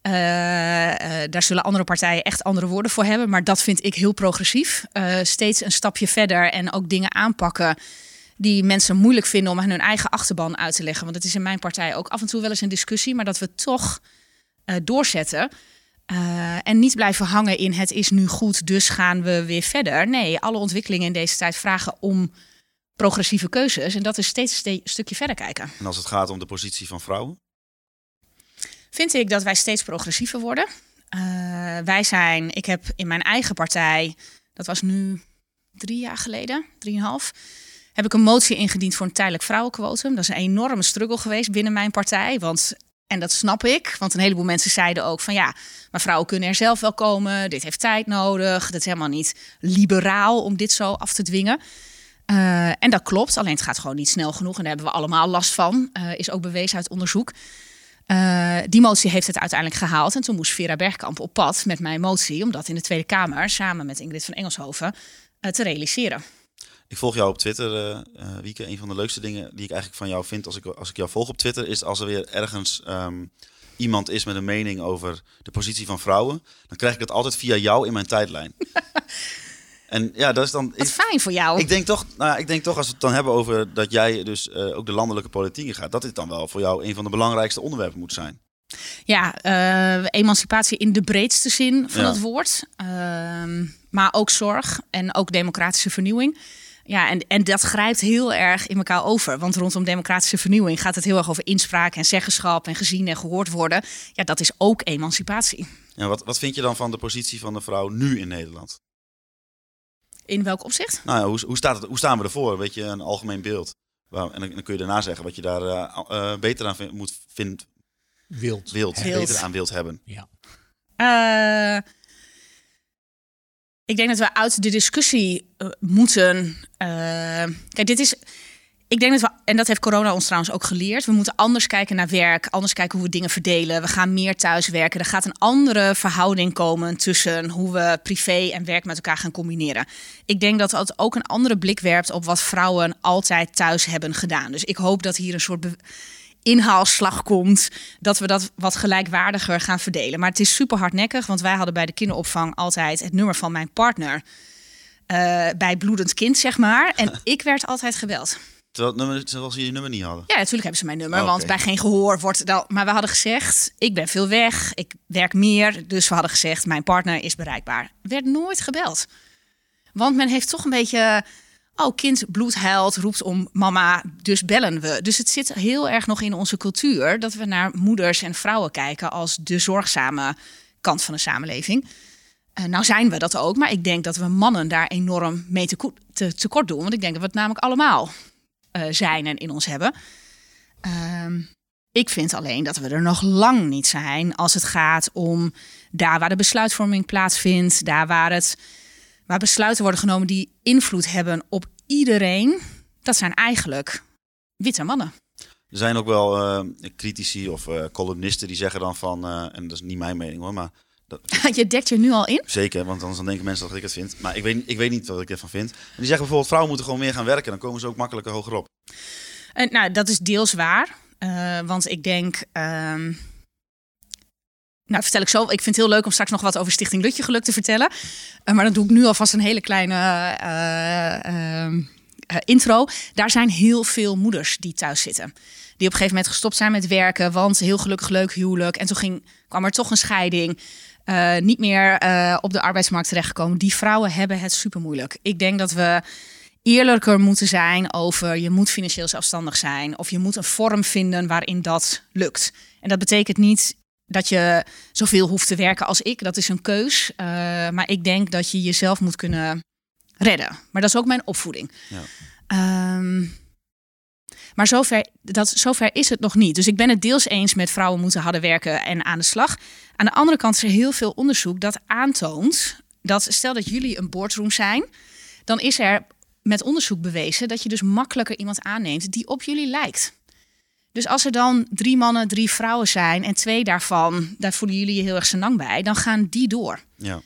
Uh, uh, daar zullen andere partijen echt andere woorden voor hebben. Maar dat vind ik heel progressief. Steeds een stapje verder en ook dingen aanpakken die mensen moeilijk vinden om aan hun eigen achterban uit te leggen. Want het is in mijn partij ook af en toe wel eens een discussie, maar dat we toch uh, doorzetten. en niet blijven hangen in het is nu goed, dus gaan we weer verder. Nee, alle ontwikkelingen in deze tijd vragen om progressieve keuzes. En dat is steeds een stukje verder kijken. En als het gaat om de positie van vrouwen? vind ik dat wij steeds progressiever worden. Uh, wij zijn, ik heb in mijn eigen partij, dat was nu drie jaar geleden, drieënhalf, heb ik een motie ingediend voor een tijdelijk vrouwenquotum. Dat is een enorme struggle geweest binnen mijn partij, want en dat snap ik, want een heleboel mensen zeiden ook van ja, maar vrouwen kunnen er zelf wel komen, dit heeft tijd nodig, dat is helemaal niet liberaal om dit zo af te dwingen. Uh, en dat klopt, alleen het gaat gewoon niet snel genoeg en daar hebben we allemaal last van, uh, is ook bewezen uit onderzoek. Uh, die motie heeft het uiteindelijk gehaald. En toen moest Vera Bergkamp op pad met mijn motie... om dat in de Tweede Kamer samen met Ingrid van Engelshoven te realiseren. Ik volg jou op Twitter, eh eh, Wieke. Een van de leukste dingen die ik eigenlijk van jou vind als ik, als ik jou volg op Twitter... is als er weer ergens ehm, iemand is met een mening over de positie van vrouwen... dan krijg ik dat altijd via jou in mijn tijdlijn. [laughs] en ja, dat is dan... Wat Ik, fijn voor jou. ik, denk toch, nou, ja, ik denk toch, als we het dan hebben over dat jij dus eh, ook de landelijke politiek gaat... dat dit dan wel voor jou een van de belangrijkste onderwerpen moet zijn. Ja, emancipatie in de breedste zin van Ja. het woord. Ehm, maar ook zorg en ook democratische vernieuwing. Ja, en, en dat grijpt heel erg in elkaar over. Want rondom democratische vernieuwing gaat het heel erg over inspraak en zeggenschap en gezien en gehoord worden. Ja, dat is ook emancipatie. Ja, wat, wat vind je dan van de positie van de vrouw nu in Nederland? In welk opzicht? Nou ja, hoe, hoe, staat het, hoe staan we ervoor? Weet je, een algemeen beeld. Waar- en dan, dan kun je daarna zeggen wat je daar eh, eh, beter aan vind, moet vindt, Wild. wilt, Wilt. beter aan wilt hebben. Ja. Eh, ik denk dat we uit de discussie eh, moeten. eh, kijk, dit is. Ik denk dat we, en dat heeft corona ons trouwens ook geleerd. We moeten anders kijken naar werk, anders kijken hoe we dingen verdelen. We gaan meer thuiswerken. Er gaat een andere verhouding komen tussen hoe we privé en werk met elkaar gaan combineren. Ik denk dat dat ook een andere blik werpt op wat vrouwen altijd thuis hebben gedaan. Dus ik hoop dat hier een soort inhaalslag komt. Dat we dat wat gelijkwaardiger gaan verdelen. Maar het is super hardnekkig, want wij hadden bij de kinderopvang altijd het nummer van mijn partner. eh, bij bloedend kind, zeg maar. En [laughs] ik werd altijd gebeld. Terwijl, nummer, terwijl ze je nummer niet hadden. Ja, natuurlijk hebben ze mijn nummer, Oké. want bij geen gehoor wordt dat. Maar we hadden gezegd, ik ben veel weg, ik werk meer. Dus we hadden gezegd, mijn partner is bereikbaar. Werd nooit gebeld. Want men heeft toch een beetje, oh kind bloed huilt, roept om mama, dus bellen we. Dus het zit heel erg nog in onze cultuur dat we naar moeders en vrouwen kijken als de zorgzame kant van de samenleving. Eh, nou zijn we dat ook, maar ik denk dat we mannen daar enorm mee te, te, tekort doen. Want ik denk dat we het namelijk allemaal eh, zijn en in ons hebben. Ehm, ik vind alleen dat we er nog lang niet zijn als het gaat om daar waar de besluitvorming plaatsvindt, daar waar, het, waar besluiten worden genomen die invloed hebben op iedereen. Dat zijn eigenlijk witte mannen. Er zijn ook wel eh, critici of eh, columnisten die zeggen dan van, eh, en dat is niet mijn mening hoor, maar dat, [laughs] Je dekt je nu al in. zeker, want anders dan denken mensen dat ik het vind. Maar ik weet, ik weet niet wat ik ervan vind. En die zeggen bijvoorbeeld, vrouwen moeten gewoon meer gaan werken, dan komen ze ook makkelijker hoger op. En, nou, dat is deels waar. Want ik denk. Ehm, nou, vertel ik zo. Ik vind het heel leuk om straks nog wat over Stichting Lutje Geluk te vertellen. Eh, maar dan doe ik nu alvast een hele kleine eh, ehm, eh, intro. Daar zijn heel veel moeders die thuis zitten. Die op een gegeven moment gestopt zijn met werken. Want heel gelukkig leuk huwelijk. En toen ging, kwam er toch een scheiding. niet meer op de arbeidsmarkt terechtgekomen. Die vrouwen hebben het super moeilijk. Ik denk dat we eerlijker moeten zijn over je moet financieel zelfstandig zijn of je moet een vorm vinden waarin dat lukt. En dat betekent niet dat je zoveel hoeft te werken als ik. Dat is een keus. Eh, maar ik denk dat je jezelf moet kunnen redden. Maar dat is ook mijn opvoeding. Ja. Ehm, maar zover, dat, zover is het nog niet. Dus ik ben het deels eens met vrouwen moeten harder werken en aan de slag. Aan de andere kant is er heel veel onderzoek dat aantoont dat stel dat jullie een boardroom zijn, dan is er met onderzoek bewezen dat je dus makkelijker iemand aanneemt die op jullie lijkt. Dus als er dan drie mannen, drie vrouwen zijn en twee daarvan, daar voelen jullie je heel erg senang bij, dan gaan die door. Ja.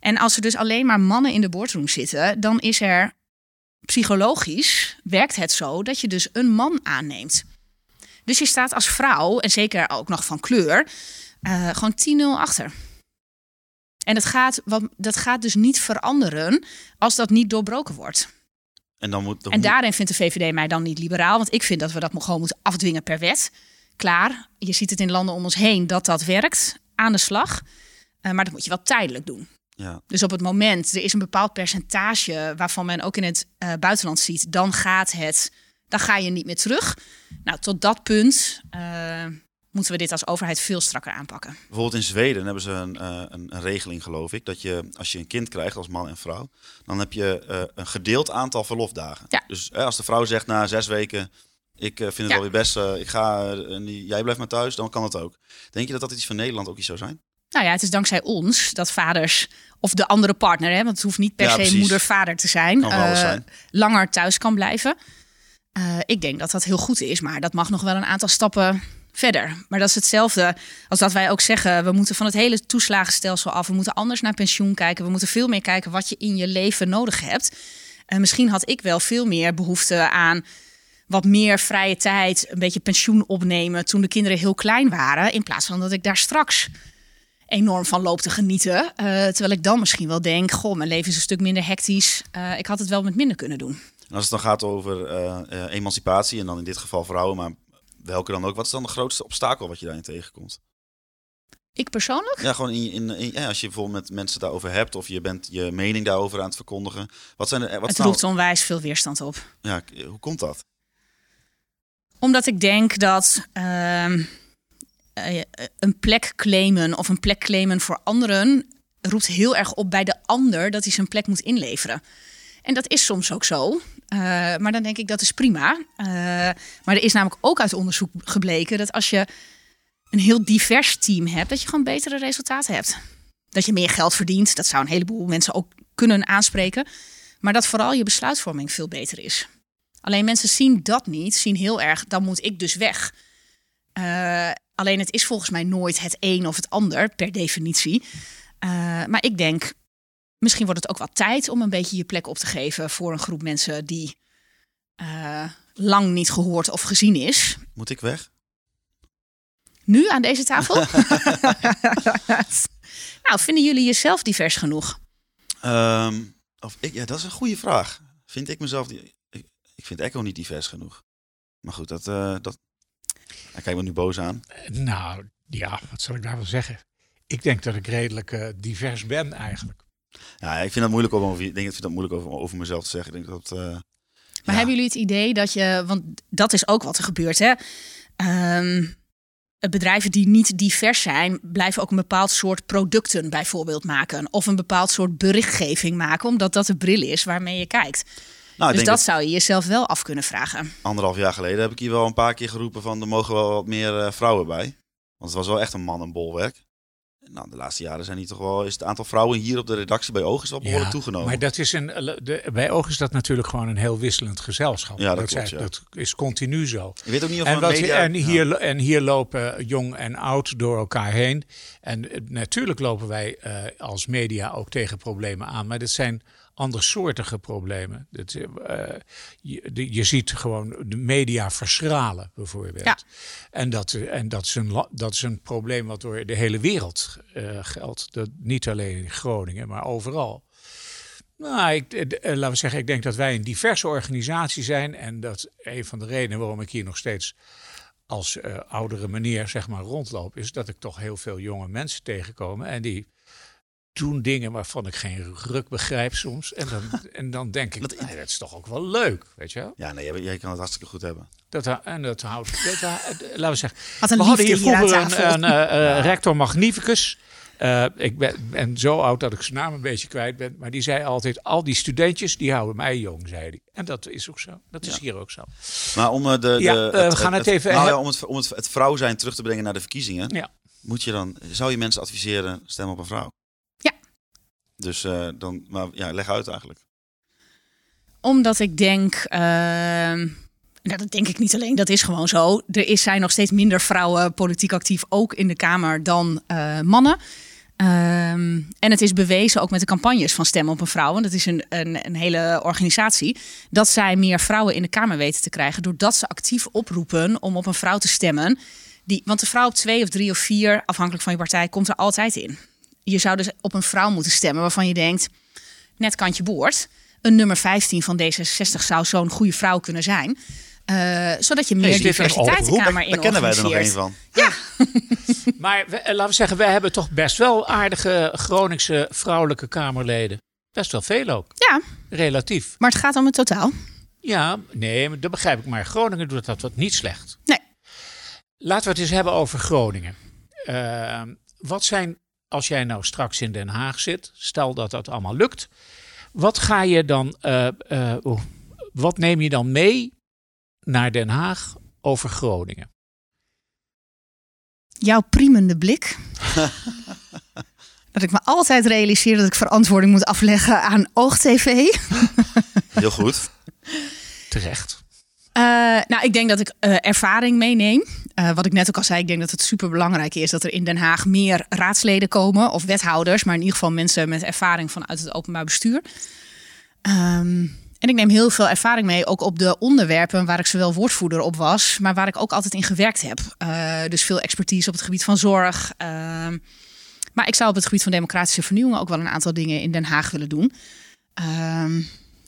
En als er dus alleen maar mannen in de boardroom zitten, dan is er psychologisch werkt het zo dat je dus een man aanneemt. Dus je staat als vrouw, en zeker ook nog van kleur, eh, gewoon 10-0 achter. En dat gaat, wat, dat gaat dus niet veranderen als dat niet doorbroken wordt. En, dan moet, dan En daarin vindt de VVD mij dan niet liberaal. Want ik vind dat we dat gewoon moeten afdwingen per wet. Klaar. Je ziet het in landen om ons heen dat dat werkt. Aan de slag. Eh, maar dat moet je wel tijdelijk doen. ja. Dus op het moment, er is een bepaald percentage waarvan men ook in het eh, buitenland ziet, dan gaat het, dan ga je niet meer terug. Nou, tot dat punt eh, moeten we dit als overheid veel strakker aanpakken. Bijvoorbeeld in Zweden hebben ze een, eh, een, een regeling, geloof ik, dat je als je een kind krijgt als man en vrouw, dan heb je eh, een gedeeld aantal verlofdagen. Ja. Dus als de vrouw zegt na zes weken, ik eh, vind het Ja. wel weer best, ik ga, jij blijft maar thuis, dan kan het ook. Denk je dat dat iets van Nederland ook iets zou zijn? Nou ja, het is dankzij ons dat vaders of de andere partner, hè, want het hoeft niet per Ja, se moeder-vader te zijn, zijn. langer thuis kan blijven. Ik denk dat dat heel goed is, maar dat mag nog wel een aantal stappen verder. Maar dat is hetzelfde als dat wij ook zeggen, we moeten van het hele toeslagenstelsel af, we moeten anders naar pensioen kijken, we moeten veel meer kijken wat je in je leven nodig hebt. En misschien had ik wel veel meer behoefte aan wat meer vrije tijd, een beetje pensioen opnemen toen de kinderen heel klein waren, in plaats van dat ik daar straks enorm van loop te genieten. Uh, terwijl ik dan misschien wel denk, goh, mijn leven is een stuk minder hectisch. Uh, ik had het wel met minder kunnen doen. En als het dan gaat over uh, emancipatie en dan in dit geval vrouwen, maar welke dan ook, wat is dan de grootste obstakel wat je daarin tegenkomt? Ik persoonlijk? Ja, gewoon in, in, in ja, als je bijvoorbeeld met mensen daarover hebt of je bent je mening daarover aan het verkondigen. Wat zijn er, wat het roept onwijs veel weerstand op. Ja, hoe komt dat? Omdat ik denk dat uh, een plek claimen of een plek claimen voor anderen roept heel erg op bij de ander dat hij zijn plek moet inleveren. En dat is soms ook zo. Uh, maar dan denk ik dat is prima. Uh, maar er is namelijk ook uit onderzoek gebleken dat als je een heel divers team hebt, dat je gewoon betere resultaten hebt. Dat je meer geld verdient, dat zou een heleboel mensen ook kunnen aanspreken. Maar dat vooral je besluitvorming veel beter is. Alleen mensen zien dat niet, zien heel erg, dan moet ik dus weg. Uh, alleen het is volgens mij nooit het een of het ander, per definitie. Maar ik denk, misschien wordt het ook wat tijd om een beetje je plek op te geven voor een groep mensen die uh, lang niet gehoord of gezien is. Moet ik weg? Nu aan deze tafel? [laughs] [laughs] nou, vinden jullie jezelf divers genoeg? Um, of ik, ja, dat is een goede vraag. Vind ik mezelf die, ik vind Echo niet divers genoeg. Maar goed, dat, uh, dat... Hij kijkt me nu boos aan. Nou, ja, wat zal ik daarvan zeggen? Ik denk dat ik redelijk uh, divers ben eigenlijk. Ja, ik vind dat moeilijk om over, ik denk, ik vind dat moeilijk over, over mezelf te zeggen. Ik denk dat, uh, maar ja. hebben jullie het idee dat je, want dat is ook wat er gebeurt, hè? Um, bedrijven die niet divers zijn, blijven ook een bepaald soort producten bijvoorbeeld maken. Of een bepaald soort berichtgeving maken, omdat dat de bril is waarmee je kijkt. Nou, dus dat, zou je jezelf wel af kunnen vragen. Anderhalf jaar geleden heb ik hier wel een paar keer geroepen van er mogen wel wat meer uh, vrouwen bij. Want het was wel echt een man- en bolwerk. Nou, de laatste jaren zijn hier toch wel, is het aantal vrouwen hier op de redactie bij Oog is wel behoorlijk ja, toegenomen. Maar dat is een, de, bij Oog is dat natuurlijk gewoon een heel wisselend gezelschap. Ja, dat, dat, klopt, ja. dat is continu zo. Je weet ook niet of en, wat media... en, hier, ja. en hier lopen jong en oud door elkaar heen. En uh, natuurlijk lopen wij uh, als media ook tegen problemen aan. Maar dat zijn andersoortige problemen. Dat, uh, je, de, je, ziet gewoon de media verschralen, bijvoorbeeld. Ja. En, dat, en dat, is een, dat is een probleem wat door de hele wereld uh, geldt. Dat, niet alleen in Groningen, maar overal. Nou, ik, uh, laten we zeggen, ik denk dat wij een diverse organisatie zijn. En dat een van de redenen waarom ik hier nog steeds als oudere meneer zeg maar rondloop, is dat ik toch heel veel jonge mensen tegenkom. En die doen dingen waarvan ik geen ruk begrijp soms. En dan, [laughs] en dan denk ik, dat, nee, dat is toch ook wel leuk, weet je wel? Ja, nee, jij, jij kan het hartstikke goed hebben. Dat, en dat houdt, dat, laten we zeggen. we hadden hier vroeger een, een uh, ja. rector magnificus. Uh, ik ben, ben, zo oud dat ik zijn naam een beetje kwijt ben. Maar die zei altijd, al die studentjes, die houden mij jong, zei hij. En dat is ook zo. Dat is ja. hier ook zo. Maar om, de, de, ja, het, we gaan het, het even... Nou ja, om, het, om het, het vrouw zijn terug te brengen naar de verkiezingen. Ja. Moet je dan, zou je mensen adviseren, stem op een vrouw? Dus uh, dan, maar ja, leg uit eigenlijk. Omdat ik denk, uh, nou, dat denk ik niet alleen, dat is gewoon zo. Er is, zijn nog steeds minder vrouwen politiek actief, ook in de Kamer, dan uh, mannen. Um, en het is bewezen ook met de campagnes van Stem op een Vrouw. En dat is een, een, een, hele organisatie. Dat zij meer vrouwen in de Kamer weten te krijgen. Doordat ze actief oproepen om op een vrouw te stemmen. Die, want de vrouw op twee of drie of vier, afhankelijk van je partij, komt er altijd in je zou dus op een vrouw moeten stemmen waarvan je denkt, net kantje boord. Een nummer 15 van D66 zou zo'n goede vrouw kunnen zijn. Uh, zodat je meer hey, diversiteit de Kamer in Daar kennen wij er nog een van. Ja. [laughs] maar we, laten we zeggen, we hebben toch best wel aardige Groningse vrouwelijke Kamerleden. Best wel veel ook. Ja. Relatief. Maar het gaat om het totaal. Ja, nee, dat begrijp ik. Maar Groningen doet dat wat niet slecht. Nee. Laten we het eens hebben over Groningen. Uh, wat zijn als jij nou straks in Den Haag zit, stel dat dat allemaal lukt, wat ga je dan, uh, uh, wat neem je dan mee naar Den Haag over Groningen? Jouw priemende blik. [laughs] dat ik me altijd realiseer dat ik verantwoording moet afleggen aan OogTV. [laughs] Heel goed. Terecht. Uh, nou, ik denk dat ik uh, ervaring meeneem. Uh, wat ik net ook al zei, ik denk dat het super belangrijk is dat er in Den Haag meer raadsleden komen, of wethouders, maar in ieder geval mensen met ervaring vanuit het openbaar bestuur. Um, En ik neem heel veel ervaring mee, ook op de onderwerpen waar ik zowel woordvoerder op was, maar waar ik ook altijd in gewerkt heb. Uh, dus veel expertise op het gebied van zorg. Uh, maar ik zou op het gebied van democratische vernieuwing ook wel een aantal dingen in Den Haag willen doen. Uh,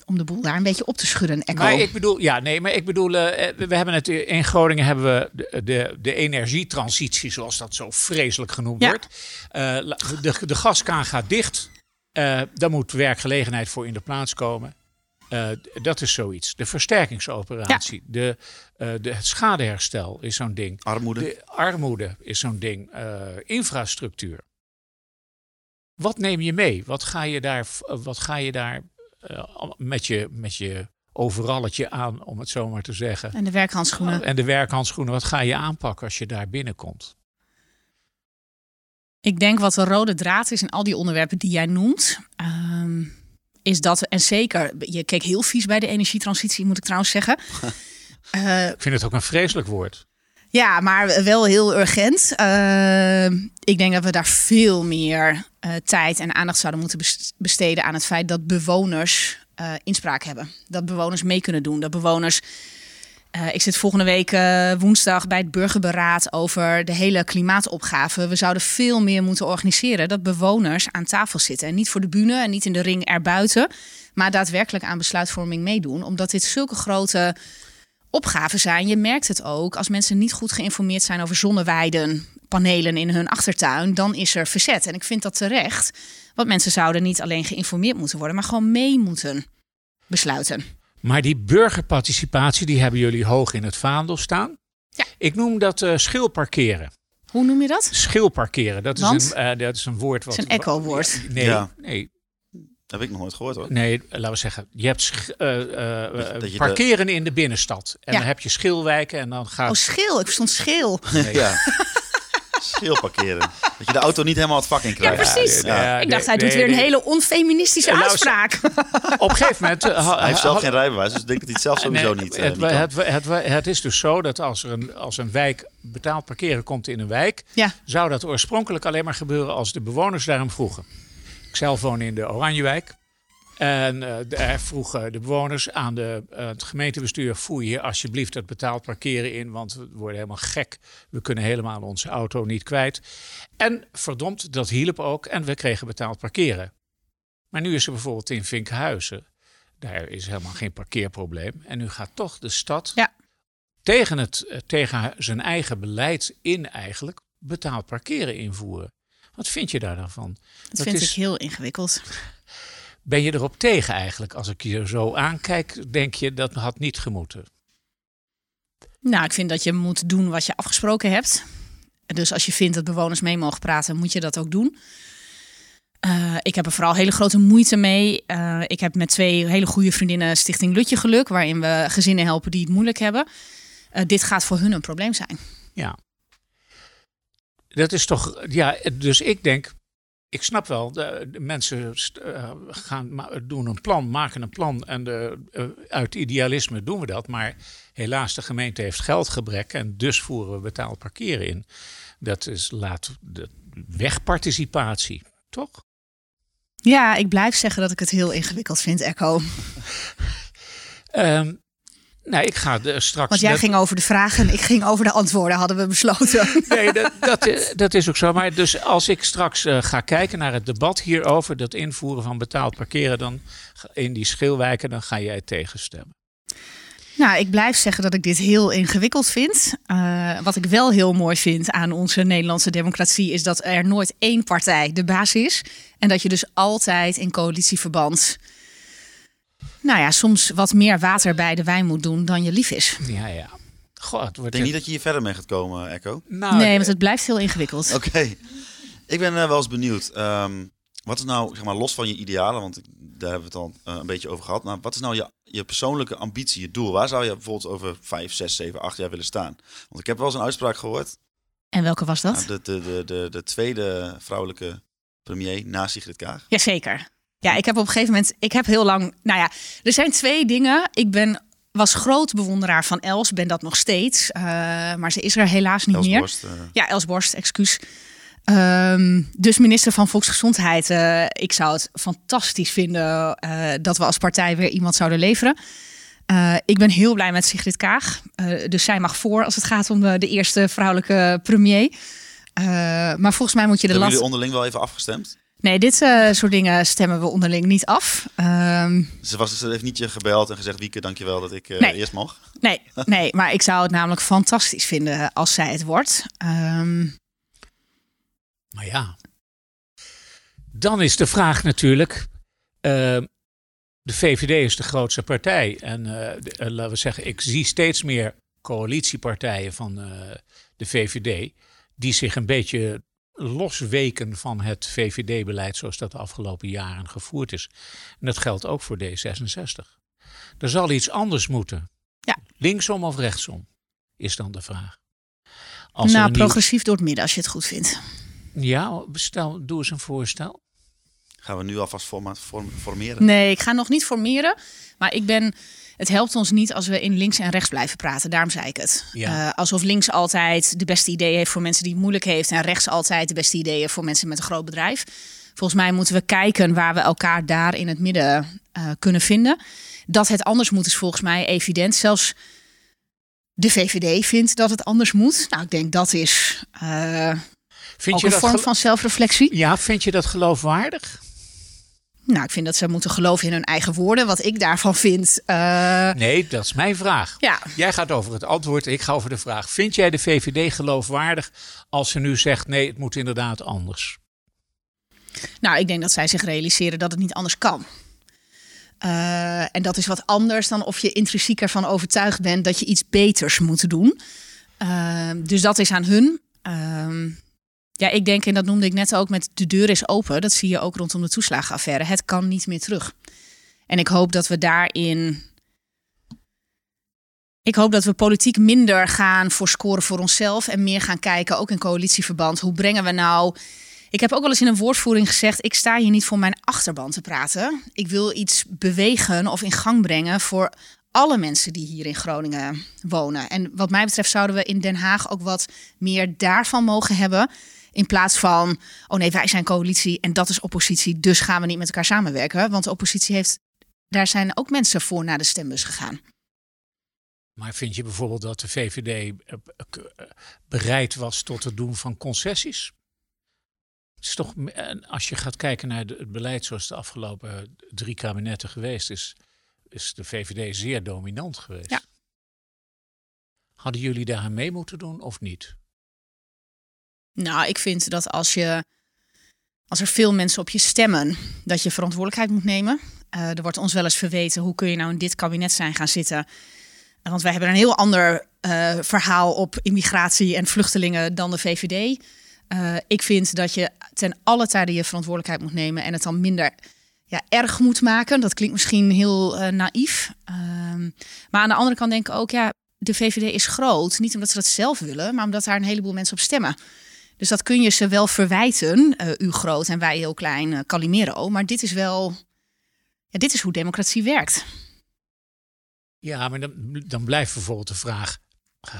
om de boel daar een beetje op te schudden. Echo. Maar ik bedoel, ja, nee, maar ik bedoel, uh, we hebben het in Groningen hebben we de, de, de energietransitie, zoals dat zo vreselijk genoemd Ja. wordt. Uh, de, de gaskraan gaat dicht. Uh, daar moet werkgelegenheid voor in de plaats komen. Uh, dat is zoiets. De versterkingsoperatie, ja. de, uh, de, het schadeherstel is zo'n ding. Armoede. De armoede is zo'n ding. Uh, infrastructuur. Wat neem je mee? Wat ga je daar, wat ga je daar met, je, met je overalletje aan, om het zo maar te zeggen? En de werkhandschoenen. En de werkhandschoenen. Wat ga je aanpakken als je daar binnenkomt? Ik denk wat de rode draad is in al die onderwerpen die jij noemt. Um, is dat, en zeker, je keek heel vies bij de energietransitie, moet ik trouwens zeggen. uh, [laughs] ik vind het ook een vreselijk woord. Ja, maar wel heel urgent. Uh, ik denk dat we daar veel meer uh, tijd en aandacht zouden moeten besteden aan het feit dat bewoners uh, inspraak hebben. Dat bewoners mee kunnen doen. Dat bewoners. Uh, ik zit volgende week woensdag bij het burgerberaad over de hele klimaatopgave. We zouden veel meer moeten organiseren dat bewoners aan tafel zitten. En niet voor de bühne en niet in de ring erbuiten. Maar daadwerkelijk aan besluitvorming meedoen. Omdat dit zulke grote opgaven zijn. Je merkt het ook als mensen niet goed geïnformeerd zijn over zonneweiden, panelen in hun achtertuin. Dan is er verzet. En ik vind dat terecht. Want mensen zouden niet alleen geïnformeerd moeten worden, maar gewoon mee moeten besluiten. Maar die burgerparticipatie, die hebben jullie hoog in het vaandel staan. Ja. Ik noem dat uh, schilparkeren. Hoe noem je dat? Schilparkeren. Dat is, een, uh, dat is een woord wat. Het is een echo-woord. Nee, Ja. nee, Dat heb ik nog nooit gehoord hoor. nee, laten we zeggen. Je hebt uh, uh, dat de- parkeren in de binnenstad. En Ja. dan heb je schilwijken en dan gaat. Oh, schil. Ik verstond schil. nee. Ja. [laughs] Schil parkeren. Dat je de auto niet helemaal het vak in Ja, krijgt. precies. Ja, ik dacht, hij nee, doet weer een hele onfeministische Nou, uitspraak. [laughs] Op een gegeven moment. uh, ha- Hij heeft zelf geen rijbewijs, dus ik denk dat hij het zelf sowieso Nee, niet, eh, het, niet kan. het, het, het, het is dus zo dat als, er een, als een wijk betaald parkeren komt in een wijk, Ja. zou dat oorspronkelijk alleen maar gebeuren als de bewoners daarom vroegen. Ik zelf woon in de Oranjewijk. En daar vroegen de bewoners aan de, eh, het gemeentebestuur: voer je alsjeblieft het betaald parkeren in, want we worden helemaal gek. We kunnen helemaal onze auto niet kwijt. En verdomd, dat hielp ook en we kregen betaald parkeren. Maar nu is er bijvoorbeeld in Vinkhuizen, daar is helemaal geen parkeerprobleem. En nu gaat toch de stad Ja. tegen, het, tegen zijn eigen beleid in eigenlijk betaald parkeren invoeren. Wat vind je daar dan van? Dat vind is- ik heel ingewikkeld. Ben je erop tegen eigenlijk? Als ik je zo aankijk, denk je dat had niet gemoeten. Nou, ik vind dat je moet doen wat je afgesproken hebt. Dus als je vindt dat bewoners mee mogen praten, moet je dat ook doen. Eh, ik heb er vooral hele grote moeite mee. Eh, ik heb met twee hele goede vriendinnen Stichting Lutje Geluk, waarin we gezinnen helpen die het moeilijk hebben. Eh, dit gaat voor hun een probleem zijn. Ja. Dat is toch, ja, dus ik denk, ik snap wel, de, de mensen eh, gaan, doen een plan, maken een plan en de, eh, uit idealisme doen we dat. Maar helaas, de gemeente heeft geldgebrek en dus voeren we betaald parkeren in. Dat is, laat de wegparticipatie, toch? Ja, ik blijf zeggen dat ik het heel ingewikkeld vind, Echo. Ehm nou, ik ga de, straks... Want jij dat- ging over de vragen en ik ging over de antwoorden, hadden we besloten. [laughs] Nee, dat, dat, eh, dat is ook zo. Maar dus als ik straks eh, ga kijken naar het debat hierover, dat invoeren van betaald parkeren dan in die schilwijken, dan ga jij tegenstemmen. Nou, ik blijf zeggen dat ik dit heel ingewikkeld vind. Eh, wat ik wel heel mooi vind aan onze Nederlandse democratie is dat er nooit één partij de baas is. En dat je dus altijd in coalitieverband, nou ja, soms wat meer water bij de wijn moet doen dan je lief is. Ja, ja. Goh, het Ik wordt denk niet dat je hier verder mee gaat komen, Echo. nou, nee, eh, want het blijft heel ingewikkeld. [laughs] Oké. Ik ben eh, wel eens benieuwd. ehm, wat is nou, zeg maar, los van je idealen, want ik- daar hebben we het al eh, een beetje over gehad. Maar wat is nou je, je persoonlijke ambitie, je doel? Waar zou je bijvoorbeeld over 5, 6, 7, 8 jaar willen staan? Want ik heb wel eens een uitspraak gehoord. En welke was dat? Nou, de, de, de, de, de tweede vrouwelijke premier na Sigrid Kaag. Jazeker. Ja, ik heb op een gegeven moment, ik heb heel lang, nou ja, er zijn twee dingen. Ik ben, was groot bewonderaar van Els, ben dat nog steeds. eh, maar ze is er helaas niet Els meer. Borst, eh, Ja, Els Borst, excuus. Ehm, dus minister van Volksgezondheid. eh, ik zou het fantastisch vinden dat we als partij weer iemand zouden leveren. Ik ben heel blij met Sigrid Kaag. Dus zij mag voor als het gaat om de, de eerste vrouwelijke premier. Maar volgens mij moet je de Hebben jullie onderling wel even afgestemd? Nee, dit eh, soort dingen stemmen we onderling niet af. Ehm, Ze, was, ze heeft niet je gebeld en gezegd, Wieke, dankjewel dat ik eh, Nee. eerst mag. nee, [laughs] nee, maar ik zou het namelijk fantastisch vinden als zij het wordt. Ehm, Maar ja, dan is de vraag natuurlijk. eh, de VVD is de grootste partij. En eh, de- eh, laten we zeggen, ik zie steeds meer coalitiepartijen van eh, de VVD. die zich een beetje losweken van het VVD-beleid zoals dat de afgelopen jaren gevoerd is. En dat geldt ook voor D66. Er zal iets anders moeten. Ja. Linksom of rechtsom, is dan de vraag. Als nou, nieuw- progressief door het midden als je het goed vindt. Ja, stel, doe eens een voorstel. Gaan we nu alvast forma- form- formeren? Nee, ik ga nog niet formeren. Maar ik ben. Het helpt ons niet als we in links en rechts blijven praten. Daarom zei ik het. Ja. Eh, alsof links altijd de beste ideeën heeft voor mensen die het moeilijk heeft. En rechts altijd de beste ideeën voor mensen met een groot bedrijf. Volgens mij moeten we kijken waar we elkaar daar in het midden eh, kunnen vinden. Dat het anders moet is volgens mij evident. Zelfs de VVD vindt dat het anders moet. Nou, ik denk dat is eh, Vind ook je een dat vorm van zelfreflectie. Ja, vind je dat geloofwaardig? Nou, ik vind dat ze moeten geloven in hun eigen woorden. Wat ik daarvan vind. eh, Nee, dat is mijn vraag. ja, Jij gaat over het antwoord, ik ga over de vraag. Vind jij de VVD geloofwaardig als ze nu zegt nee, het moet inderdaad anders? Nou, ik denk dat zij zich realiseren dat het niet anders kan. Eh, en dat is wat anders dan of je intrinsiek ervan overtuigd bent dat je iets beters moet doen. Eh, dus dat is aan hun. Ja, ik denk, en dat noemde ik net ook met de deur is open. Dat zie je ook rondom de toeslagenaffaire. Het kan niet meer terug. En ik hoop dat we daarin. Ik hoop dat we politiek minder gaan voor scoren voor onszelf. En meer gaan kijken, ook in coalitieverband. Hoe brengen we nou ik heb ook wel eens in een woordvoering gezegd: ik sta hier niet voor mijn achterban te praten. Ik wil iets bewegen of in gang brengen voor alle mensen die hier in Groningen wonen. En wat mij betreft zouden we in Den Haag ook wat meer daarvan mogen hebben. In plaats van, oh nee, wij zijn coalitie en dat is oppositie, dus gaan we niet met elkaar samenwerken. Want de oppositie heeft, daar zijn ook mensen voor naar de stembus gegaan. Maar vind je bijvoorbeeld dat de VVD eh, eh, bereid was tot het doen van concessies? Het is toch, als je gaat kijken naar het beleid zoals de afgelopen drie kabinetten geweest is, is de VVD zeer dominant geweest. Ja. Hadden jullie daar aan mee moeten doen of niet? Nou, ik vind dat als je als er veel mensen op je stemmen, dat je verantwoordelijkheid moet nemen. Eh, er wordt ons wel eens verweten, hoe kun je nou in dit kabinet zijn gaan zitten? Want wij hebben een heel ander eh, verhaal op immigratie en vluchtelingen dan de VVD. Eh, ik vind dat je ten alle tijde je verantwoordelijkheid moet nemen en het dan minder ja, erg moet maken. Dat klinkt misschien heel naïef. Ehm, maar aan de andere kant denk ik ook, ja, de VVD is groot. Niet omdat ze dat zelf willen, maar omdat daar een heleboel mensen op stemmen. Dus dat kun je ze wel verwijten, eh, u groot en wij heel klein, eh, Calimero. Maar dit is wel, ja, dit is hoe democratie werkt. Ja, maar dan, dan blijft bijvoorbeeld de vraag.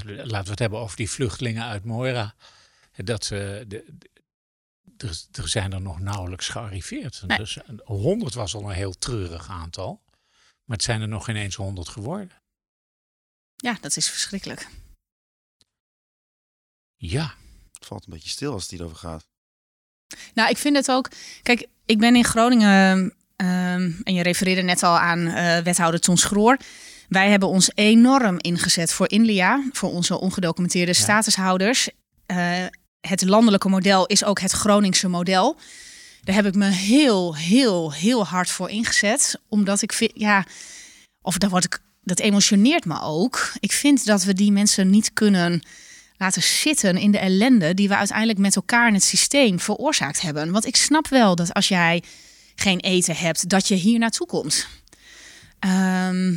Laten we het hebben over die vluchtelingen uit Moira. Dat de, de- er, er zijn er nog nauwelijks gearriveerd. Nee. Dus 100 was al een heel treurig aantal. Maar het zijn er nog ineens 100 geworden. Ja, dat is verschrikkelijk. Ja, Het valt een beetje stil als het hierover gaat. Nou, ik vind het ook. Kijk, ik ben in Groningen. ehm, en je refereerde net al aan eh, wethouder Ton Schroor. Wij hebben ons enorm ingezet voor Inlia, voor onze ongedocumenteerde Ja. statushouders. Eh, het landelijke model is ook het Groningse model. Daar heb ik me heel, heel, heel hard voor ingezet. Omdat ik vind, ja, of daar word ik, dat emotioneert me ook. Ik vind dat we die mensen niet kunnen laten zitten in de ellende die we uiteindelijk met elkaar in het systeem veroorzaakt hebben. Want ik snap wel dat als jij geen eten hebt, dat je hier naartoe komt. Ehm,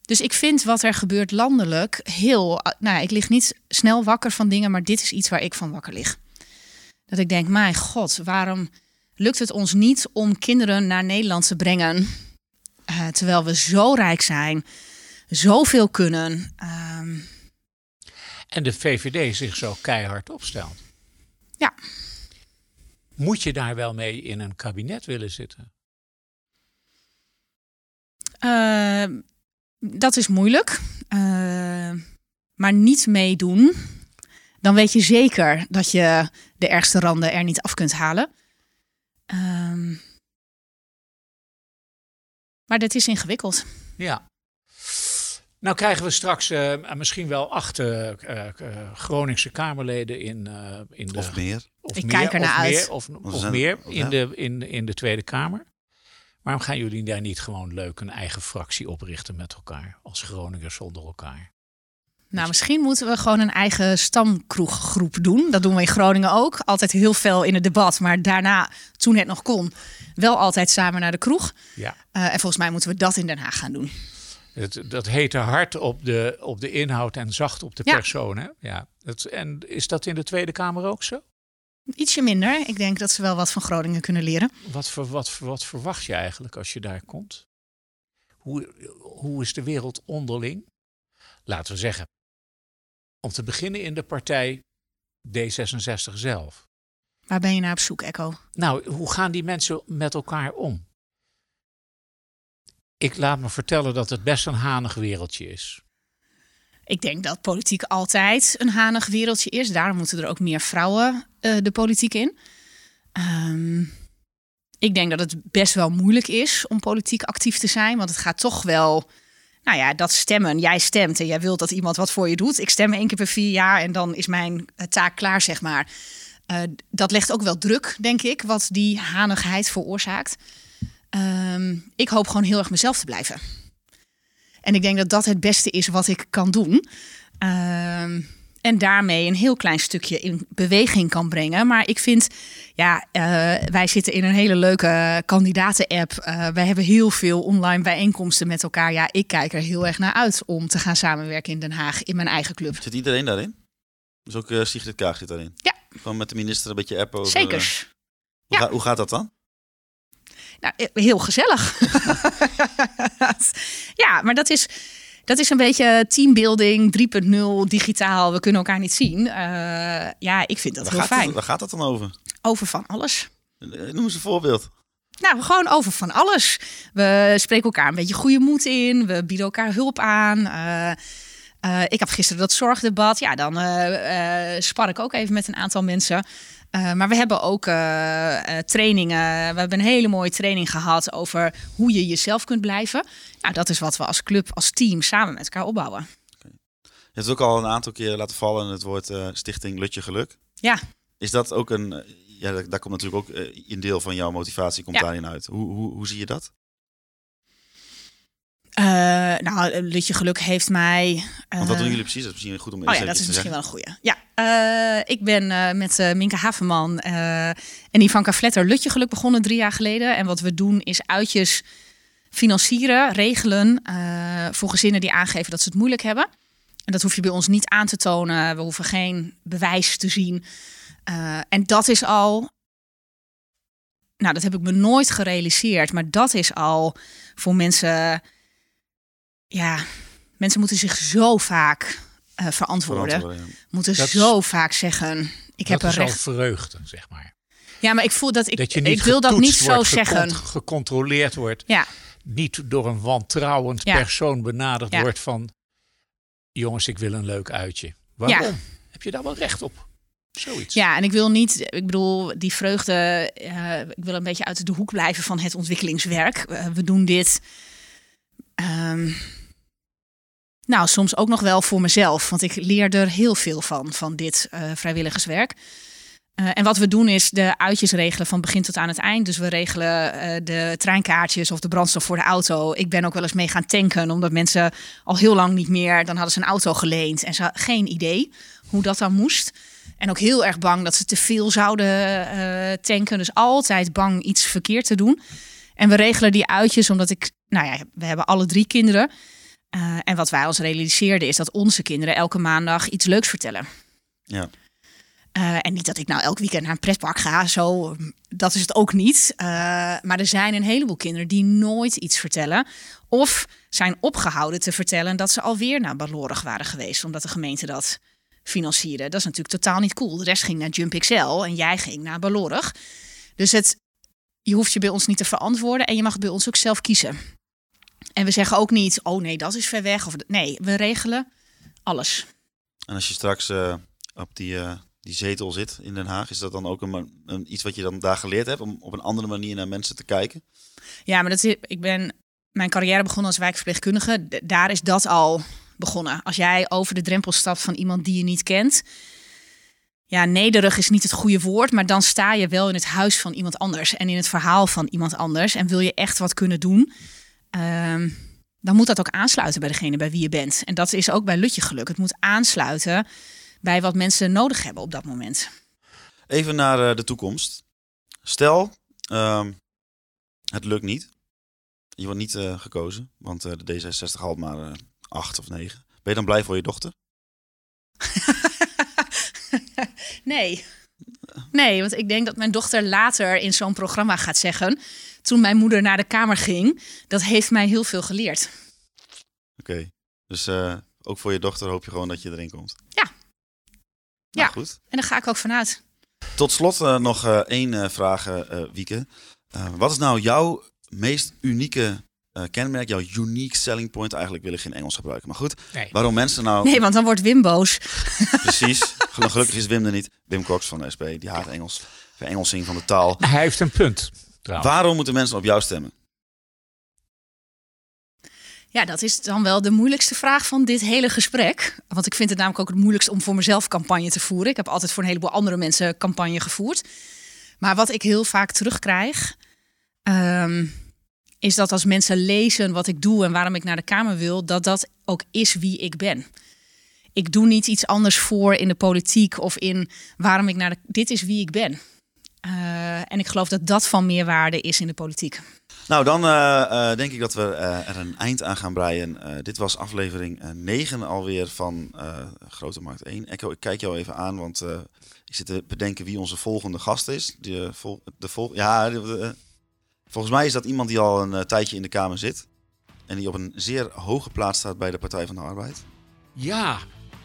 dus ik vind wat er gebeurt landelijk heel. Nou, ja, ik lig niet snel wakker van dingen, maar dit is iets waar ik van wakker lig. Dat ik denk, mijn god, waarom lukt het ons niet om kinderen naar Nederland te brengen, eh, terwijl we zo rijk zijn, zoveel kunnen. Ehm, en de VVD zich zo keihard opstelt. Ja. Moet je daar wel mee in een kabinet willen zitten? Uh, dat is moeilijk. Uh, maar niet meedoen, dan weet je zeker dat je de ergste randen er niet af kunt halen. Uh, maar dit is ingewikkeld. Ja. Nou krijgen we straks uh, misschien wel acht uh, Groningse Kamerleden in, in de... Of meer. Of Ik meer, kijk ernaar uit. Meer, of, of meer in, de, in, in de Tweede Kamer. Waarom gaan jullie daar niet gewoon leuk een eigen fractie oprichten met elkaar? Als Groningers zonder elkaar. Nou, misschien moeten we gewoon een eigen stamkroeggroep doen. Dat doen we in Groningen ook. Altijd heel veel in het debat, maar daarna, toen het nog kon, wel altijd samen naar de kroeg. Ja. en volgens mij moeten we dat in Den Haag gaan doen. Het, dat heette hard op de, op de inhoud en zacht op de Ja. persoon. Hè? Ja. Dat, en is dat in de Tweede Kamer ook zo? Ietsje minder. Ik denk dat ze wel wat van Groningen kunnen leren. Wat, ver, wat, wat verwacht je eigenlijk als je daar komt? Hoe, hoe is de wereld onderling? Laten we zeggen, om te beginnen in de partij D66 zelf. Waar ben je naar op zoek, Echo? Nou, hoe gaan die mensen met elkaar om? Ik laat me vertellen dat het best een hanig wereldje is. Ik denk dat politiek altijd een hanig wereldje is. Daarom moeten er ook meer vrouwen uh, de politiek in. Um, ik denk dat het best wel moeilijk is om politiek actief te zijn. Want het gaat toch wel. Nou ja, dat stemmen. Jij stemt en jij wilt dat iemand wat voor je doet. Ik stem één keer per vier jaar en dan is mijn uh, taak klaar, zeg maar. Uh, dat legt ook wel druk, denk ik, wat die hanigheid veroorzaakt. Um, ik hoop gewoon heel erg mezelf te blijven. En ik denk dat dat het beste is wat ik kan doen. Um, en daarmee een heel klein stukje in beweging kan brengen. Maar ik vind, ja, uh, wij zitten in een hele leuke kandidaten-app. Uh, wij hebben heel veel online bijeenkomsten met elkaar. Ja, ik kijk er heel erg naar uit om te gaan samenwerken in Den Haag in mijn eigen club. Zit iedereen daarin? Dus ook uh, Sigrid Kaag zit daarin? Ja. Gewoon met de minister een beetje appen over... Zeker. Hoe, ja. ga, hoe gaat dat dan? Nou, heel gezellig. [laughs] ja, maar dat is, dat is een beetje teambuilding 3.0 digitaal. We kunnen elkaar niet zien. Uh, ja, ik vind dat waar heel gaat fijn. Het, waar gaat het dan over? Over van alles. Noem eens een voorbeeld. Nou, gewoon over van alles. We spreken elkaar een beetje goede moed in. We bieden elkaar hulp aan. Uh, uh, ik heb gisteren dat zorgdebat. Ja, dan spar ik ook even met een aantal mensen. Uh, maar we hebben ook uh, uh, trainingen. We hebben een hele mooie training gehad over hoe je jezelf kunt blijven. Nou, dat is wat we als club, als team samen met elkaar opbouwen. Okay. Je hebt ook al een aantal keer laten vallen het woord Stichting Lutje Geluk. Ja. Is dat ook een. Ja, daar komt natuurlijk ook een deel van jouw motivatie komt ja. daarin uit. Hoe, hoe, hoe zie je dat? Uh, nou, Lutje Geluk heeft mij. Uh, Want wat doen jullie precies? Dat is misschien goed om Oh ja, dat is misschien wel een goeie. Ja, uh, ik ben met Minke Haverman en Ivanka Vletter Lutje Geluk begonnen drie jaar geleden. En wat we doen is uitjes financieren, regelen voor gezinnen die aangeven dat ze het moeilijk hebben. En dat hoef je bij ons niet aan te tonen. We hoeven geen bewijs te zien. en dat is al. Nou, dat heb ik me nooit gerealiseerd. Maar dat is al voor mensen ja, mensen moeten zich zo vaak uh, verantwoorden. Verantwoorden, ja. Moeten Dat zo vaak zeggen. Ik heb dat een is recht. al vreugde, zeg maar. Ja, maar ik voel dat ik. Dat je niet ik wil dat getoetst niet zo wordt, zeggen. gecont- gecontroleerd wordt. Ja, Niet door een wantrouwend Ja. persoon benaderd Ja. wordt van... Jongens, ik wil een leuk uitje. Waarom? Ja. Heb je daar wel recht op? Zoiets. ja, en ik wil niet. Ik bedoel, die vreugde. eh, ik wil een beetje uit de hoek blijven van het ontwikkelingswerk. Eh, we doen dit. ehm, nou, soms ook nog wel voor mezelf. Want ik leer er heel veel van, van dit eh, vrijwilligerswerk. Eh, en wat we doen is de uitjes regelen van begin tot aan het eind. Dus we regelen eh, de treinkaartjes of de brandstof voor de auto. Ik ben ook wel eens mee gaan tanken, omdat mensen al heel lang niet meer... dan hadden ze een auto geleend en ze hadden geen idee hoe dat dan moest. En ook heel erg bang dat ze te veel zouden tanken. Dus altijd bang iets verkeerd te doen. En we regelen die uitjes omdat ik... Nou ja, we hebben alle drie kinderen. Uh, en wat wij ons realiseerden is dat onze kinderen elke maandag iets leuks vertellen. Ja. Uh, en niet dat ik nou elk weekend naar een pretpark ga, zo, dat is het ook niet. Uh, maar er zijn een heleboel kinderen die nooit iets vertellen. Of zijn opgehouden te vertellen dat ze alweer naar Balorig waren geweest, omdat de gemeente dat financieren. Dat is natuurlijk totaal niet cool. De rest ging naar Jump XL en jij ging naar Balorg. Dus het, je hoeft je bij ons niet te verantwoorden en je mag bij ons ook zelf kiezen. En we zeggen ook niet, oh nee, dat is ver weg. Of, nee, we regelen alles. En als je straks uh, op die, uh, die zetel zit in Den Haag, is dat dan ook een, een, iets wat je dan daar geleerd hebt om op een andere manier naar mensen te kijken? Ja, maar dat is, ik ben mijn carrière begonnen als wijkverpleegkundige. Daar is dat al begonnen. Als jij over de drempel stapt van iemand die je niet kent. Ja, nederig is niet het goede woord, maar dan sta je wel in het huis van iemand anders en in het verhaal van iemand anders. En wil je echt wat kunnen doen, um, dan moet dat ook aansluiten bij degene bij wie je bent. En dat is ook bij Lutje geluk. Het moet aansluiten bij wat mensen nodig hebben op dat moment. Even naar uh, de toekomst. Stel, um, het lukt niet. Je wordt niet uh, gekozen, want uh, de D66 haalt maar acht of negen. Ben je dan blij voor je dochter? [laughs] nee. Nee, want ik denk dat mijn dochter later in zo'n programma gaat zeggen. Toen mijn moeder naar de kamer ging, dat heeft mij heel veel geleerd. Oké, dus uh, ook voor je dochter hoop je gewoon dat je erin komt. Ja. Nou, ja, goed. En daar ga ik ook vanuit. Tot slot uh, nog uh, één vraag, Wieke. wat is nou jouw meest unieke uh, kenmerk, jouw unique selling point. Eigenlijk wil ik geen Engels gebruiken. Maar goed, nee. waarom mensen nou... Nee, want dan wordt Wim boos. [laughs] Precies. Gelukkig is Wim er niet. Wim Cox van de SP, die haat Engels. Verengelsing van de taal. Hij heeft een punt. Trouwens. Waarom moeten mensen op jou stemmen? Ja, dat is dan wel de moeilijkste vraag van dit hele gesprek. Want ik vind het namelijk ook het moeilijkst om voor mezelf campagne te voeren. Ik heb altijd voor een heleboel andere mensen campagne gevoerd. Maar wat ik heel vaak terugkrijg... Um, is dat als mensen lezen wat ik doe en waarom ik naar de Kamer wil, dat dat ook is wie ik ben. Ik doe niet iets anders voor in de politiek of in waarom ik naar de. Dit is wie ik ben. Uh, en ik geloof dat dat van meerwaarde is in de politiek. Nou, dan uh, uh, denk ik dat we er een eind aan gaan breien. dit was aflevering 9 alweer van Grote Markt 1. Echo, ik kijk jou even aan, want ik zit te bedenken wie onze volgende gast is. De, vol, de vol, ja, de, Volgens mij is dat iemand die al een uh, tijdje in de Kamer zit. En die op een zeer hoge plaats staat bij de Partij van de Arbeid. Ja,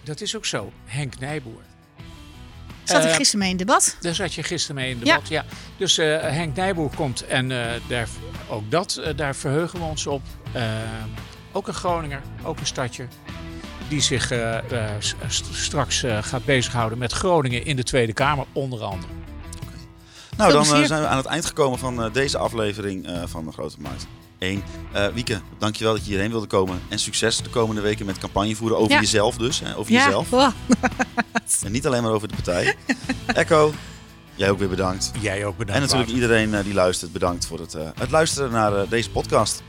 dat is ook zo. Henk Nijboer. Zat ik gisteren mee in debat? Daar zat je gisteren mee in debat, ja. ja. Dus uh, Henk Nijboer komt en uh, daar, ook dat, daar verheugen we ons op. ook een Groninger, ook een stadje. Die zich straks gaat bezighouden met Groningen in de Tweede Kamer, onder andere. Nou, dan uh, zijn we aan het eind gekomen van uh, deze aflevering uh, van de Grote Markt 1. Wieke, dankjewel dat je hierheen wilde komen. En succes de komende weken met campagne voeren over ja. jezelf dus. Hè, over ja. jezelf. [laughs] en niet alleen maar over de partij. Echo, jij ook weer bedankt. Jij ook bedankt. En natuurlijk Wouter. iedereen die luistert, bedankt voor het, het luisteren naar deze podcast.